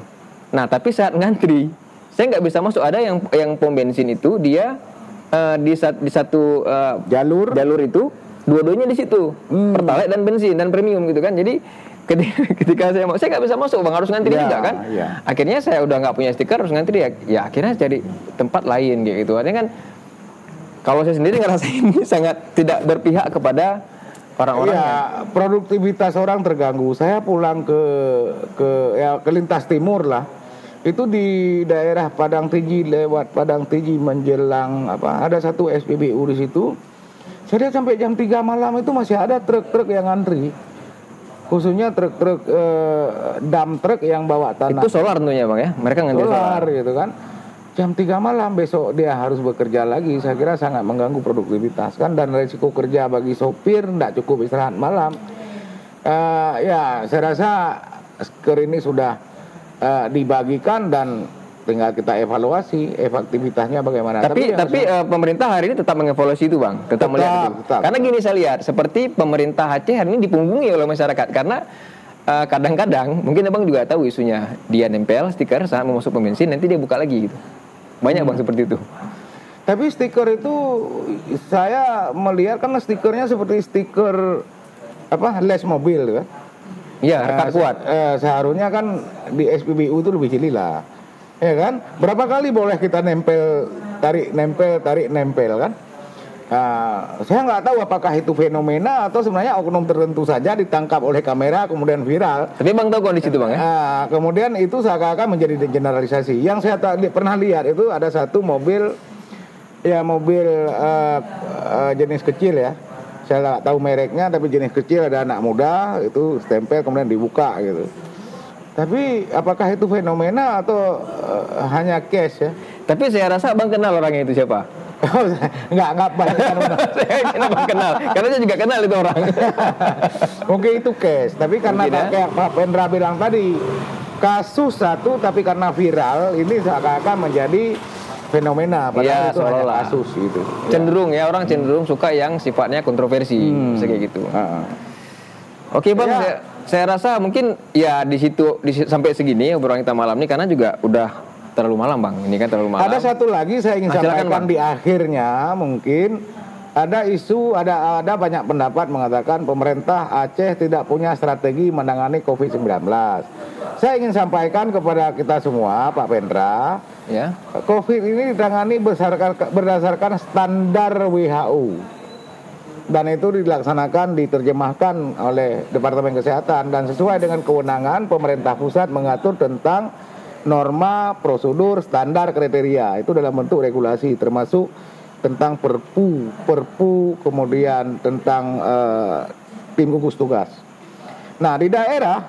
Nah tapi saat ngantri, saya nggak bisa masuk. Ada yang yang pom bensin itu dia uh, di, sat, di satu uh, jalur jalur itu dua-duanya di situ, hmm. pertalite dan bensin dan premium gitu kan. Jadi ketika, saya mau saya nggak bisa masuk bang harus ngantri ya, juga kan. Ya. Akhirnya saya udah nggak punya stiker harus ngantri ya. Ya akhirnya jadi tempat lain gitu. Artinya kan kalau saya sendiri ngerasa ini sangat tidak berpihak kepada orang-orang. Ya, produktivitas orang terganggu. Saya pulang ke ke ya ke lintas timur lah. Itu di daerah Padang Tiji lewat Padang Tiji menjelang apa? Ada satu SPBU di situ. Saya lihat sampai jam 3 malam itu masih ada truk-truk yang antri. Khususnya truk-truk eh, dam truk yang bawa tanah. Itu solar tentunya Bang ya. Mereka ngantri solar, solar gitu kan jam 3 malam besok dia harus bekerja lagi saya kira sangat mengganggu produktivitas kan dan resiko kerja bagi sopir tidak cukup istirahat malam uh, ya saya rasa sker ini sudah eh, dibagikan dan tinggal kita evaluasi efektivitasnya bagaimana. Tapi yang tapi eh, pemerintah hari ini tetap mengevaluasi itu bang, tetap, Tetap, melihat itu. tetap. Karena gini saya lihat, seperti pemerintah Aceh hari ini dipunggungi oleh masyarakat karena kadang-kadang mungkin abang juga tahu isunya dia nempel stiker saat mau masuk pom bensin nanti dia buka lagi gitu. Banyak bang seperti itu. Tapi stiker itu saya melihat kan stikernya seperti stiker apa les mobil kan. Iya, rekat Eh, kuat. se- eh, seharusnya kan di SPBU itu lebih jeli lah. Ya kan? Berapa kali boleh kita nempel, tarik nempel, tarik nempel kan? Nah, saya nggak tahu apakah itu fenomena atau sebenarnya oknum tertentu saja ditangkap oleh kamera kemudian viral. Tapi bang tahu kondisi itu bang ya? Nah, kemudian itu seakan-akan menjadi generalisasi. Yang saya tak, pernah lihat itu ada satu mobil, ya mobil eh, eh, jenis kecil ya. Saya nggak tahu mereknya, tapi jenis kecil ada anak muda itu stempel kemudian dibuka gitu. Tapi apakah itu fenomena atau eh, hanya cash ya? Tapi saya rasa bang kenal orangnya itu siapa? nggak nggak banyak saya bang kenal, karena saya juga kenal itu orang. Mungkin itu cash, tapi karena Mungkin ya. kayak Pak Pendra bilang tadi kasus satu tapi karena viral ini seakan-akan menjadi fenomena padahal Iya, itu hanya kasus gitu. cenderung ya orang cenderung suka yang sifatnya kontroversi, Hmm. kayak gitu. Heeh. Oke bang, Ya. saya, saya rasa mungkin ya di situ di, sampai segini obrolan kita malam ini karena juga udah terlalu malam bang. Ini kan terlalu malam. Ada satu lagi saya ingin Ah, silakan, sampaikan Bang. di akhirnya mungkin ada isu ada ada banyak pendapat mengatakan pemerintah Aceh tidak punya strategi menangani Covid-19. Saya ingin sampaikan kepada kita semua Pak Pendra, Ya. Covid ini ditangani berdasarkan, berdasarkan standar WHO dan itu dilaksanakan diterjemahkan oleh Departemen Kesehatan dan sesuai dengan kewenangan pemerintah pusat mengatur tentang norma, prosedur, standar, kriteria itu dalam bentuk regulasi termasuk tentang perpu, perpu kemudian tentang eh, tim gugus tugas. Nah di daerah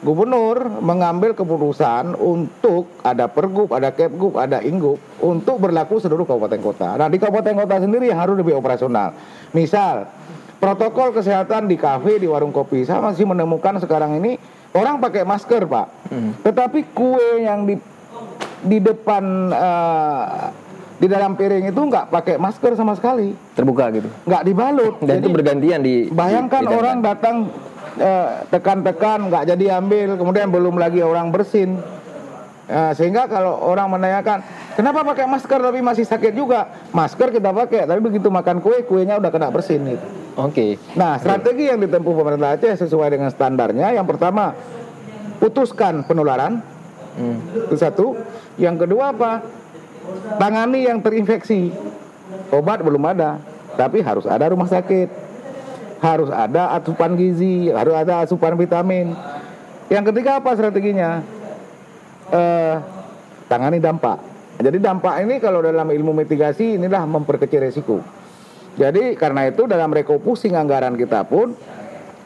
gubernur mengambil keputusan untuk ada pergub, ada kepgub, ada inggup untuk berlaku seluruh kabupaten kota. Nah di kabupaten kota sendiri yang harus lebih operasional. Misal protokol kesehatan di kafe, di warung kopi, saya masih menemukan sekarang ini orang pakai masker pak, tetapi kue yang di di depan eh, di dalam piring itu nggak pakai masker sama sekali, Terbuka gitu. nggak dibalut. Dan itu Jadi- bergantian di Bayangkan di- di- orang datang eh, tekan-tekan nggak jadi ambil, kemudian belum lagi orang bersin. Eh, sehingga kalau orang menanyakan kenapa pakai masker tapi masih sakit juga, masker kita pakai, tapi begitu makan kue kuenya udah kena bersin gitu. Oke. Nah strategi yang ditempuh pemerintah Aceh sesuai dengan standarnya, yang pertama putuskan penularan, Hmm. itu satu. Yang kedua apa? Tangani yang terinfeksi. Obat belum ada, tapi harus ada rumah sakit. Harus ada asupan gizi, harus ada asupan vitamin. Yang ketiga apa strateginya? Eh, tangani dampak. Jadi dampak ini kalau dalam ilmu mitigasi inilah memperkecil resiko. Jadi karena itu dalam refocusing anggaran kita pun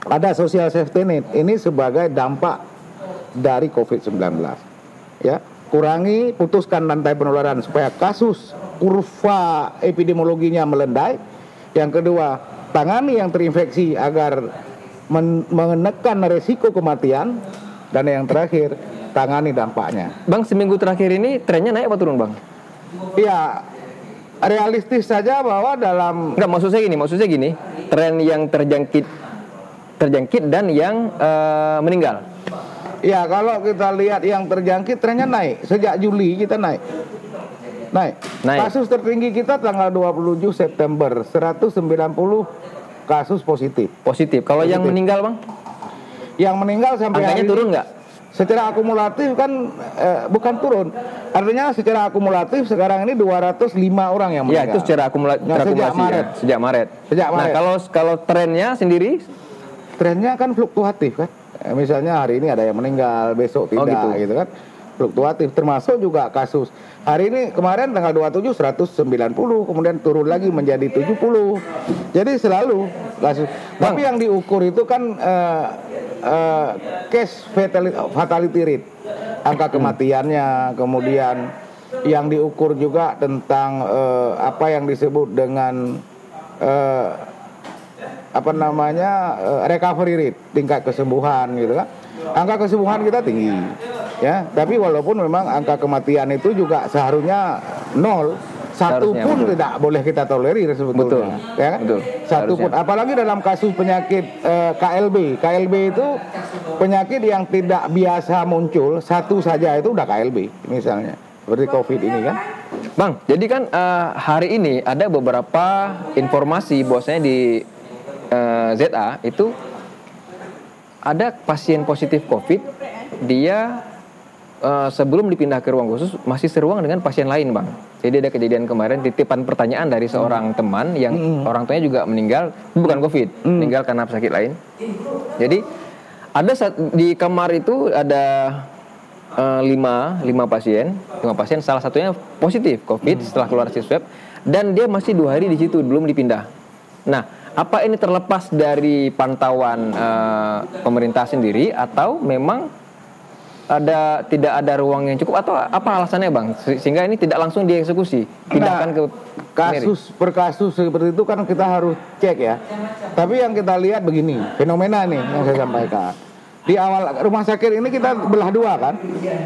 ada social safety net. Ini sebagai dampak dari COVID-19. Ya, kurangi, putuskan rantai penularan supaya kasus kurva epidemiologinya melandai. Yang kedua, tangani yang terinfeksi agar men- menekan resiko kematian. Dan yang terakhir, tangani dampaknya. Bang seminggu terakhir ini trennya naik apa turun bang? Ya, realistis saja bahwa dalam Enggak maksud saya gini, maksud saya gini, tren yang terjangkit terjangkit dan yang eh, meninggal. Ya kalau kita lihat yang terjangkit trennya naik Sejak Juli kita naik Naik, Naik. Kasus tertinggi kita tanggal 27 September 190 kasus positif Positif. Kalau yang Positif. meninggal bang, Yang meninggal sampai angkanya hari turun nggak? Secara akumulatif kan eh, bukan turun Artinya secara akumulatif sekarang ini 205 orang yang Ya meninggal itu secara akumula- Nah, sejak ya. Maret. Sejak Maret. Sejak Nah Maret. kalau kalau trennya sendiri, trennya kan fluktuatif kan. Eh, Misalnya hari ini ada yang meninggal, besok Oh, tidak gitu. gitu. kan. Fluktuatif termasuk juga kasus. Hari ini kemarin tanggal 27 190, kemudian turun lagi menjadi 70. Jadi selalu kasus. Bang. Tapi yang diukur itu kan eh, eh, case fatality, fatality rate. Angka kematiannya, kemudian yang diukur juga tentang eh, apa yang disebut dengan eh, apa namanya eh, recovery rate tingkat kesembuhan gitu kan angka kesembuhan kita tinggi Ya, tapi walaupun memang angka kematian itu juga seharusnya nol, satu pun betul. tidak boleh kita tolerir sebetulnya. Betul. Ya kan? Betul. Satu pun apalagi dalam kasus penyakit eh, KLB. KLB itu penyakit yang tidak biasa muncul, satu saja itu udah KLB misalnya. Seperti Covid ini kan. Bang, jadi kan eh, hari ini ada beberapa informasi bahwasanya di eh, ZA itu ada pasien positif COVID, dia eh, sebelum dipindah ke ruang khusus masih seruang dengan pasien lain, Bang. Jadi ada kejadian kemarin titipan pertanyaan dari seorang teman yang orang tuanya juga meninggal bukan COVID, meninggal karena sakit lain. Jadi ada saat di kamar itu ada eh, lima lima pasien, lima pasien salah satunya positif COVID setelah keluar hasil swab dan dia masih dua hari di situ belum dipindah. Nah, apa ini terlepas dari pantauan eh, pemerintah sendiri atau memang ada tidak ada ruang yang cukup atau apa alasannya bang Se- sehingga ini tidak langsung dieksekusi pindahkan ke kasus per kasus seperti itu kan kita harus cek ya. Tapi yang kita lihat begini, fenomena nih yang saya sampaikan. Di awal rumah sakit ini kita belah dua kan.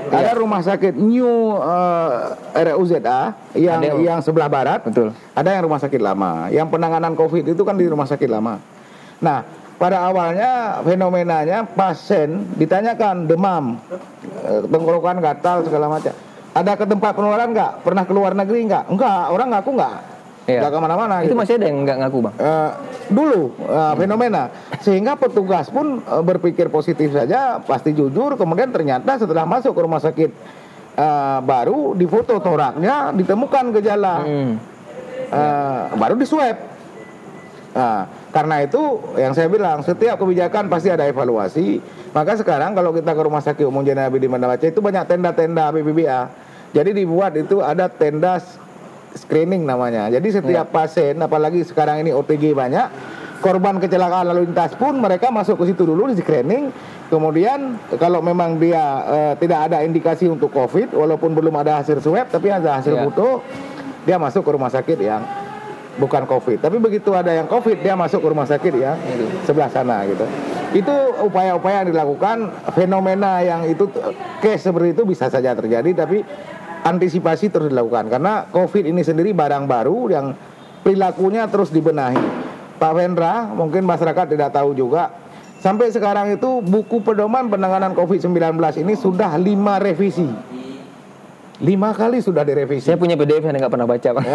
Ada rumah sakit New eh, RUZA yang Ada. yang sebelah barat. betul Ada yang rumah sakit lama. Yang penanganan COVID itu kan di rumah sakit lama. Nah, pada awalnya fenomenanya pasien ditanyakan demam, eh, tenggorokan gatal segala macam. Ada ke tempat penularan nggak? Pernah keluar negeri nggak? Enggak, orang ngaku nggak. Iya. Nggak ke mana-mana. itu gitu. masih ada yang nggak ngaku bang Eh, dulu eh, fenomena sehingga petugas pun eh, berpikir positif saja pasti jujur kemudian ternyata setelah masuk ke rumah sakit eh, baru di foto toraknya ditemukan gejala Hmm. Eh, baru di swab. Nah, karena itu yang saya bilang setiap kebijakan pasti ada evaluasi. Maka sekarang kalau kita ke rumah sakit umum Nabi di Mandawaca itu banyak tenda-tenda BPBA. Jadi dibuat itu ada tenda screening namanya. Jadi setiap pasien apalagi sekarang ini OTG banyak korban kecelakaan lalu lintas pun mereka masuk ke situ dulu di screening. Kemudian kalau memang dia eh, tidak ada indikasi untuk COVID walaupun belum ada hasil swab tapi ada hasil Ya. foto dia masuk ke rumah sakit yang bukan COVID. Tapi begitu ada yang COVID, dia masuk ke rumah sakit yang sebelah sana gitu. Itu upaya-upaya yang dilakukan, fenomena yang itu case seperti itu bisa saja terjadi, tapi antisipasi terus dilakukan karena COVID ini sendiri barang baru yang perilakunya terus dibenahi. Pak Vendra, mungkin masyarakat tidak tahu juga. Sampai sekarang itu buku pedoman penanganan COVID-19 ini sudah lima revisi. Lima kali sudah direvisi. saya punya PDF yang nggak pernah baca bang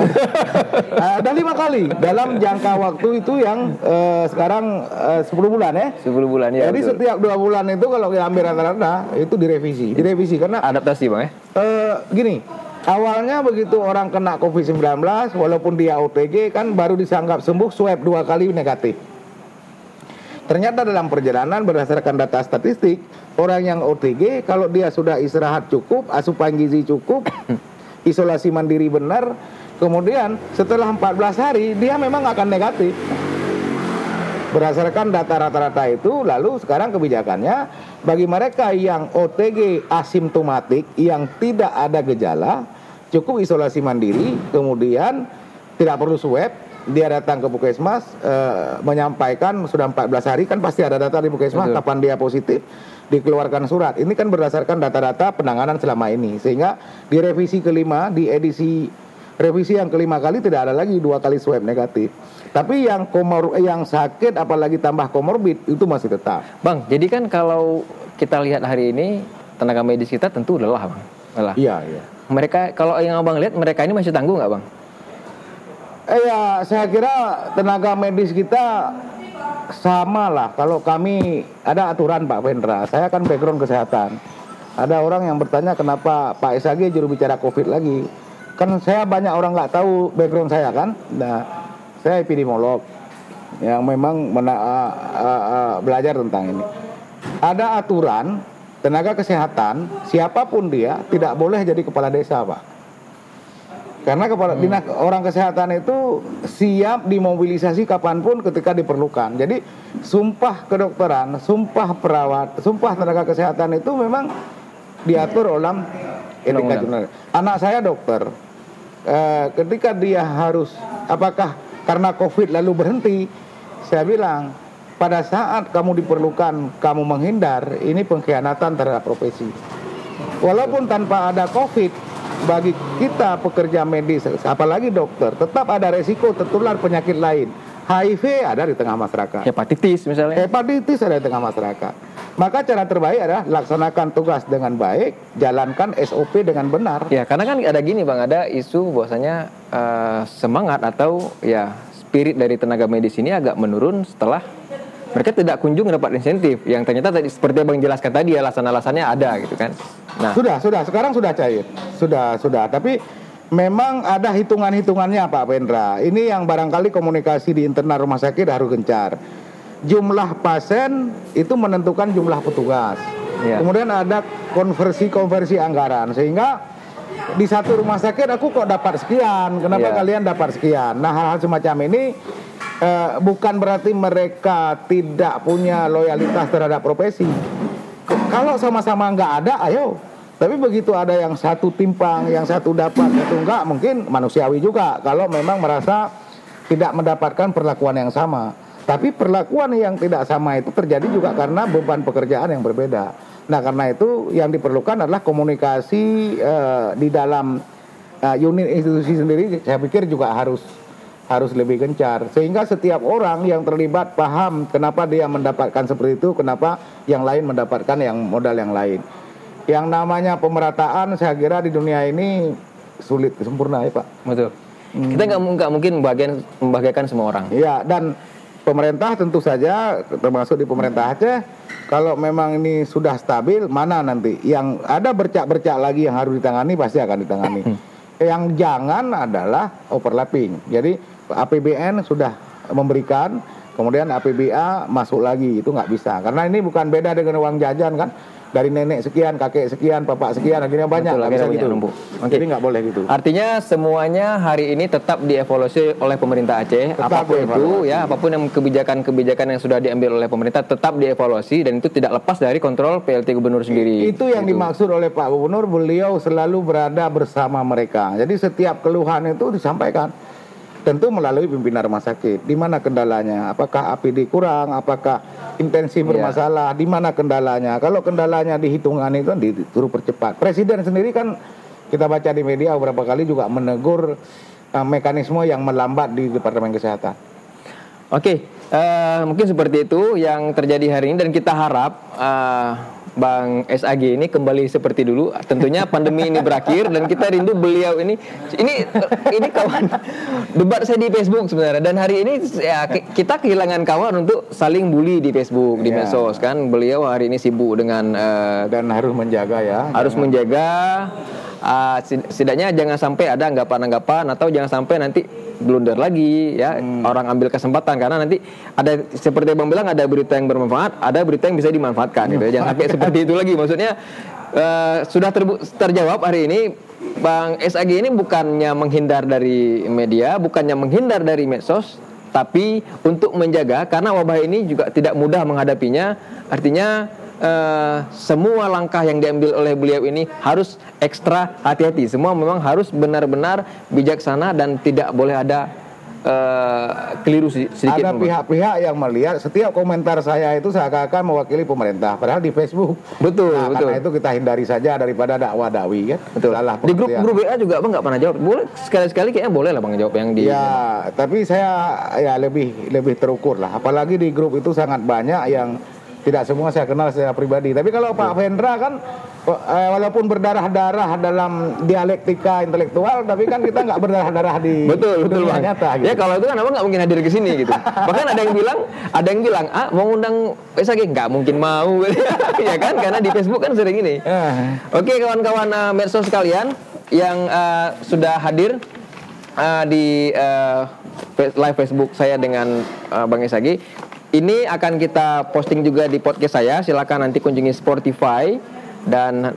Ada lima kali dalam jangka waktu itu yang eh, sekarang eh, 10 bulan ya. 10 bulan ya Jadi betul. setiap dua bulan itu kalau kita ambil rata-rata itu direvisi, direvisi karena adaptasi bang ya eh, gini. Awalnya begitu orang kena COVID-19 walaupun dia OTG kan baru disanggap sembuh swab dua kali negatif. Ternyata dalam perjalanan berdasarkan data statistik orang yang OTG kalau dia sudah istirahat cukup, asupan gizi cukup, isolasi mandiri benar, kemudian setelah 14 hari dia memang akan negatif. Berdasarkan data rata-rata itu, lalu sekarang kebijakannya bagi mereka yang OTG asimptomatik yang tidak ada gejala, cukup isolasi mandiri, kemudian tidak perlu swab, dia datang ke puskesmas eh, menyampaikan sudah 14 hari kan pasti ada data di puskesmas Betul. kapan dia positif dikeluarkan surat. Ini kan berdasarkan data-data penanganan selama ini sehingga di revisi kelima di edisi revisi yang kelima kali tidak ada lagi dua kali swab negatif. Tapi yang komor yang sakit apalagi tambah komorbid itu masih tetap. bang jadi kan kalau kita lihat hari ini tenaga medis kita tentu lelah bang lelah Iya, iya. mereka kalau yang abang lihat mereka ini masih tangguh nggak bang Eh ya, saya kira tenaga medis kita sama lah. Kalau kami ada aturan Pak Vendra, saya kan background kesehatan. Ada orang yang bertanya kenapa Pak SAG juru bicara COVID lagi. Kan saya banyak orang nggak tahu background saya kan. Nah, saya epidemiolog yang memang mena- uh, uh, uh, belajar tentang ini. Ada aturan tenaga kesehatan siapa pun dia tidak boleh jadi kepala desa Pak. Karena kepala dinas orang kesehatan itu siap dimobilisasi kapan pun ketika diperlukan. Jadi sumpah kedokteran, sumpah perawat, sumpah tenaga kesehatan itu memang diatur oleh etika Undang-undang. jurnal. Anak saya dokter, eh, ketika dia harus, apakah karena COVID lalu berhenti? Saya bilang pada saat kamu diperlukan, kamu menghindar, ini pengkhianatan terhadap profesi. walaupun tanpa ada COVID, bagi kita pekerja medis, apalagi dokter, tetap ada resiko tertular penyakit lain. HIV ada di tengah masyarakat. Hepatitis misalnya. Hepatitis ada di tengah masyarakat. Maka cara terbaik adalah laksanakan tugas dengan baik, jalankan SOP dengan benar. Ya, karena kan ada gini Bang, ada isu bahwasanya uh, semangat atau ya spirit dari tenaga medis ini agak menurun setelah mereka tidak kunjung dapat insentif yang ternyata tadi seperti yang Bang jelaskan tadi alasan-alasannya ada gitu kan. Nah, sudah, sudah, sekarang sudah cair. Sudah, sudah, tapi memang ada hitungan-hitungannya Pak Pendra. Ini yang barangkali komunikasi di internal rumah sakit harus gencar jumlah pasien itu menentukan jumlah petugas. Ya. Kemudian ada konversi-konversi anggaran sehingga di satu rumah sakit aku kok dapat sekian, kenapa ya. kalian dapat sekian? Nah hal-hal semacam ini eh, bukan berarti mereka tidak punya loyalitas terhadap profesi. Kalau sama-sama nggak ada, ayo. Tapi begitu ada yang satu timpang, yang satu dapat, satu enggak, mungkin manusiawi juga. Kalau memang merasa tidak mendapatkan perlakuan yang sama. Tapi perlakuan yang tidak sama itu terjadi juga karena beban pekerjaan yang berbeda. Nah, karena itu yang diperlukan adalah komunikasi uh, di dalam uh, unit institusi sendiri. Saya pikir juga harus harus lebih gencar sehingga setiap orang yang terlibat paham kenapa dia mendapatkan seperti itu, kenapa yang lain mendapatkan yang modal yang lain. Yang namanya pemerataan saya kira di dunia ini sulit sempurna ya Pak. Betul. Hmm. Kita nggak mungkin membagian membagikan semua orang. Iya dan pemerintah tentu saja termasuk di pemerintah Aceh kalau memang ini sudah stabil mana nanti yang ada bercak-bercak lagi yang harus ditangani pasti akan ditangani hmm. yang jangan adalah overlapping jadi APBN sudah memberikan kemudian APBA masuk lagi itu nggak bisa karena ini bukan beda dengan uang jajan kan dari nenek sekian, kakek sekian, bapak sekian, akhirnya banyak, Betul, akhirnya bisa gitu. Okay. Jadi nggak boleh gitu. Artinya semuanya hari ini tetap dievaluasi oleh pemerintah Aceh, tetap apa pun itu ya, apa pun yang kebijakan-kebijakan yang sudah diambil oleh pemerintah tetap dievaluasi dan itu tidak lepas dari kontrol PLT Gubernur sendiri. Itu yang gitu. dimaksud oleh Pak Gubernur, beliau selalu berada bersama mereka. Jadi setiap keluhan itu disampaikan tentu melalui pimpinan rumah sakit. Di mana kendalanya? Apakah APD kurang? Apakah intensi iya. bermasalah? Di mana kendalanya? Kalau kendalanya dihitungan itu kan disuruh percepat. Presiden sendiri kan kita baca di media beberapa kali juga menegur uh, mekanisme yang melambat di Departemen Kesehatan. Oke, uh, mungkin seperti itu yang terjadi hari ini dan kita harap uh, Bang SAG ini kembali seperti dulu. Tentunya pandemi ini berakhir dan kita rindu beliau ini. Ini ini kawan debat saya di Facebook sebenarnya dan hari ini ya kita kehilangan kawan untuk saling bully di Facebook di ya. medsos kan. Beliau hari ini sibuk dengan uh, dan harus menjaga ya. Harus jangan. menjaga uh, setidaknya jangan sampai ada anggapan-anggapan atau jangan sampai nanti blunder lagi ya hmm. orang ambil kesempatan karena nanti ada seperti bang bilang ada berita yang bermanfaat ada berita yang bisa dimanfaatkan gitu ya. jangan sampai seperti itu lagi maksudnya uh, sudah terjawab hari ini bang SAG ini bukannya menghindar dari media bukannya menghindar dari medsos tapi untuk menjaga karena wabah ini juga tidak mudah menghadapinya artinya uh, semua langkah yang diambil oleh beliau ini harus ekstra hati-hati. Semua memang harus benar-benar bijaksana dan tidak boleh ada uh, keliru sedikit. Ada pihak-pihak yang melihat setiap komentar saya itu seakan-akan mewakili pemerintah, padahal di Facebook. Betul, nah, betul. Karena itu kita hindari saja daripada dakwah dawi kan. Betul. Salah di grup grup WA juga abang nggak pernah jawab. Boleh sekali-sekali kayaknya boleh lah bang jawab yang di. Ya, tapi saya ya lebih lebih terukur lah. Apalagi di grup itu sangat banyak yang tidak semua saya kenal secara pribadi. Tapi kalau Pak Vendra kan eh, walaupun berdarah-darah dalam dialektika intelektual, tapi kan kita nggak berdarah-darah di betul betul bang. nyata. Gitu. Ya kalau itu kan abang nggak mungkin hadir ke sini gitu. Bahkan ada yang bilang, ada yang bilang, ah mau undang Pesagi nggak mungkin mau, ya kan? Karena di Facebook kan sering ini. Uh. Oke kawan-kawan uh, medsos sekalian yang uh, sudah hadir uh, di uh, live Facebook saya dengan uh, Bang Esagi. Ini akan kita posting juga di podcast saya. Silakan nanti kunjungi Spotify dan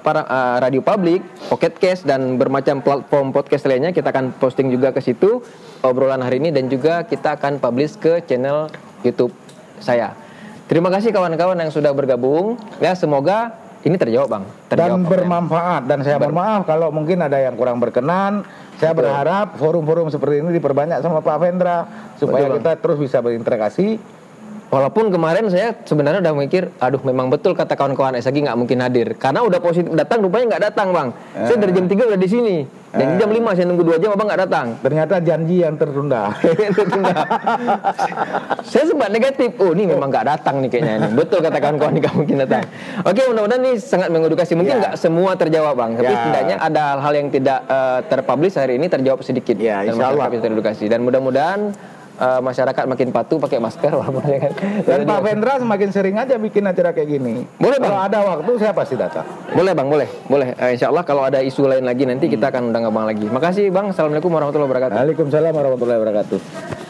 para radio publik, Pocket Cast dan bermacam platform podcast lainnya kita akan posting juga ke situ obrolan hari ini dan juga kita akan publish ke channel YouTube saya. Terima kasih kawan-kawan yang sudah bergabung. Ya semoga ini terjawab bang. Terjawab, dan bermanfaat dan saya mohon maaf kalau mungkin ada yang kurang berkenan saya Betul. berharap forum-forum seperti ini diperbanyak sama Pak Vendra supaya Betul, kita terus bisa berinteraksi Walaupun kemarin saya sebenarnya udah mikir, aduh memang betul kata kawan-kawan SAG nggak mungkin hadir. Karena udah positif datang, rupanya nggak datang bang. Saya dari jam 3 udah di sini. Dan jam 5 saya nunggu 2 jam abang nggak datang. Ternyata janji yang tertunda. saya sempat negatif. Oh ini memang nggak datang nih kayaknya ini. Betul kata kawan-kawan nggak mungkin datang. Oke mudah-mudahan ini sangat mengedukasi. Mungkin Ya. nggak semua terjawab bang. Tapi Ya. setidaknya ada hal-hal yang tidak eh, terpublish hari ini terjawab sedikit. Ya, Dan insya Allah. teredukasi. Dan mudah-mudahan eh, masyarakat makin patuh pakai masker walaupun ya kan. Dan Pak Vendra semakin sering aja bikin acara kayak gini. Boleh, Bang. Kalau ada waktu saya pasti datang. Boleh bang, boleh, boleh. Eh, insya Allah kalau ada isu lain lagi nanti kita akan undang abang lagi. Makasih bang. Assalamualaikum warahmatullahi wabarakatuh. Waalaikumsalam warahmatullahi wabarakatuh.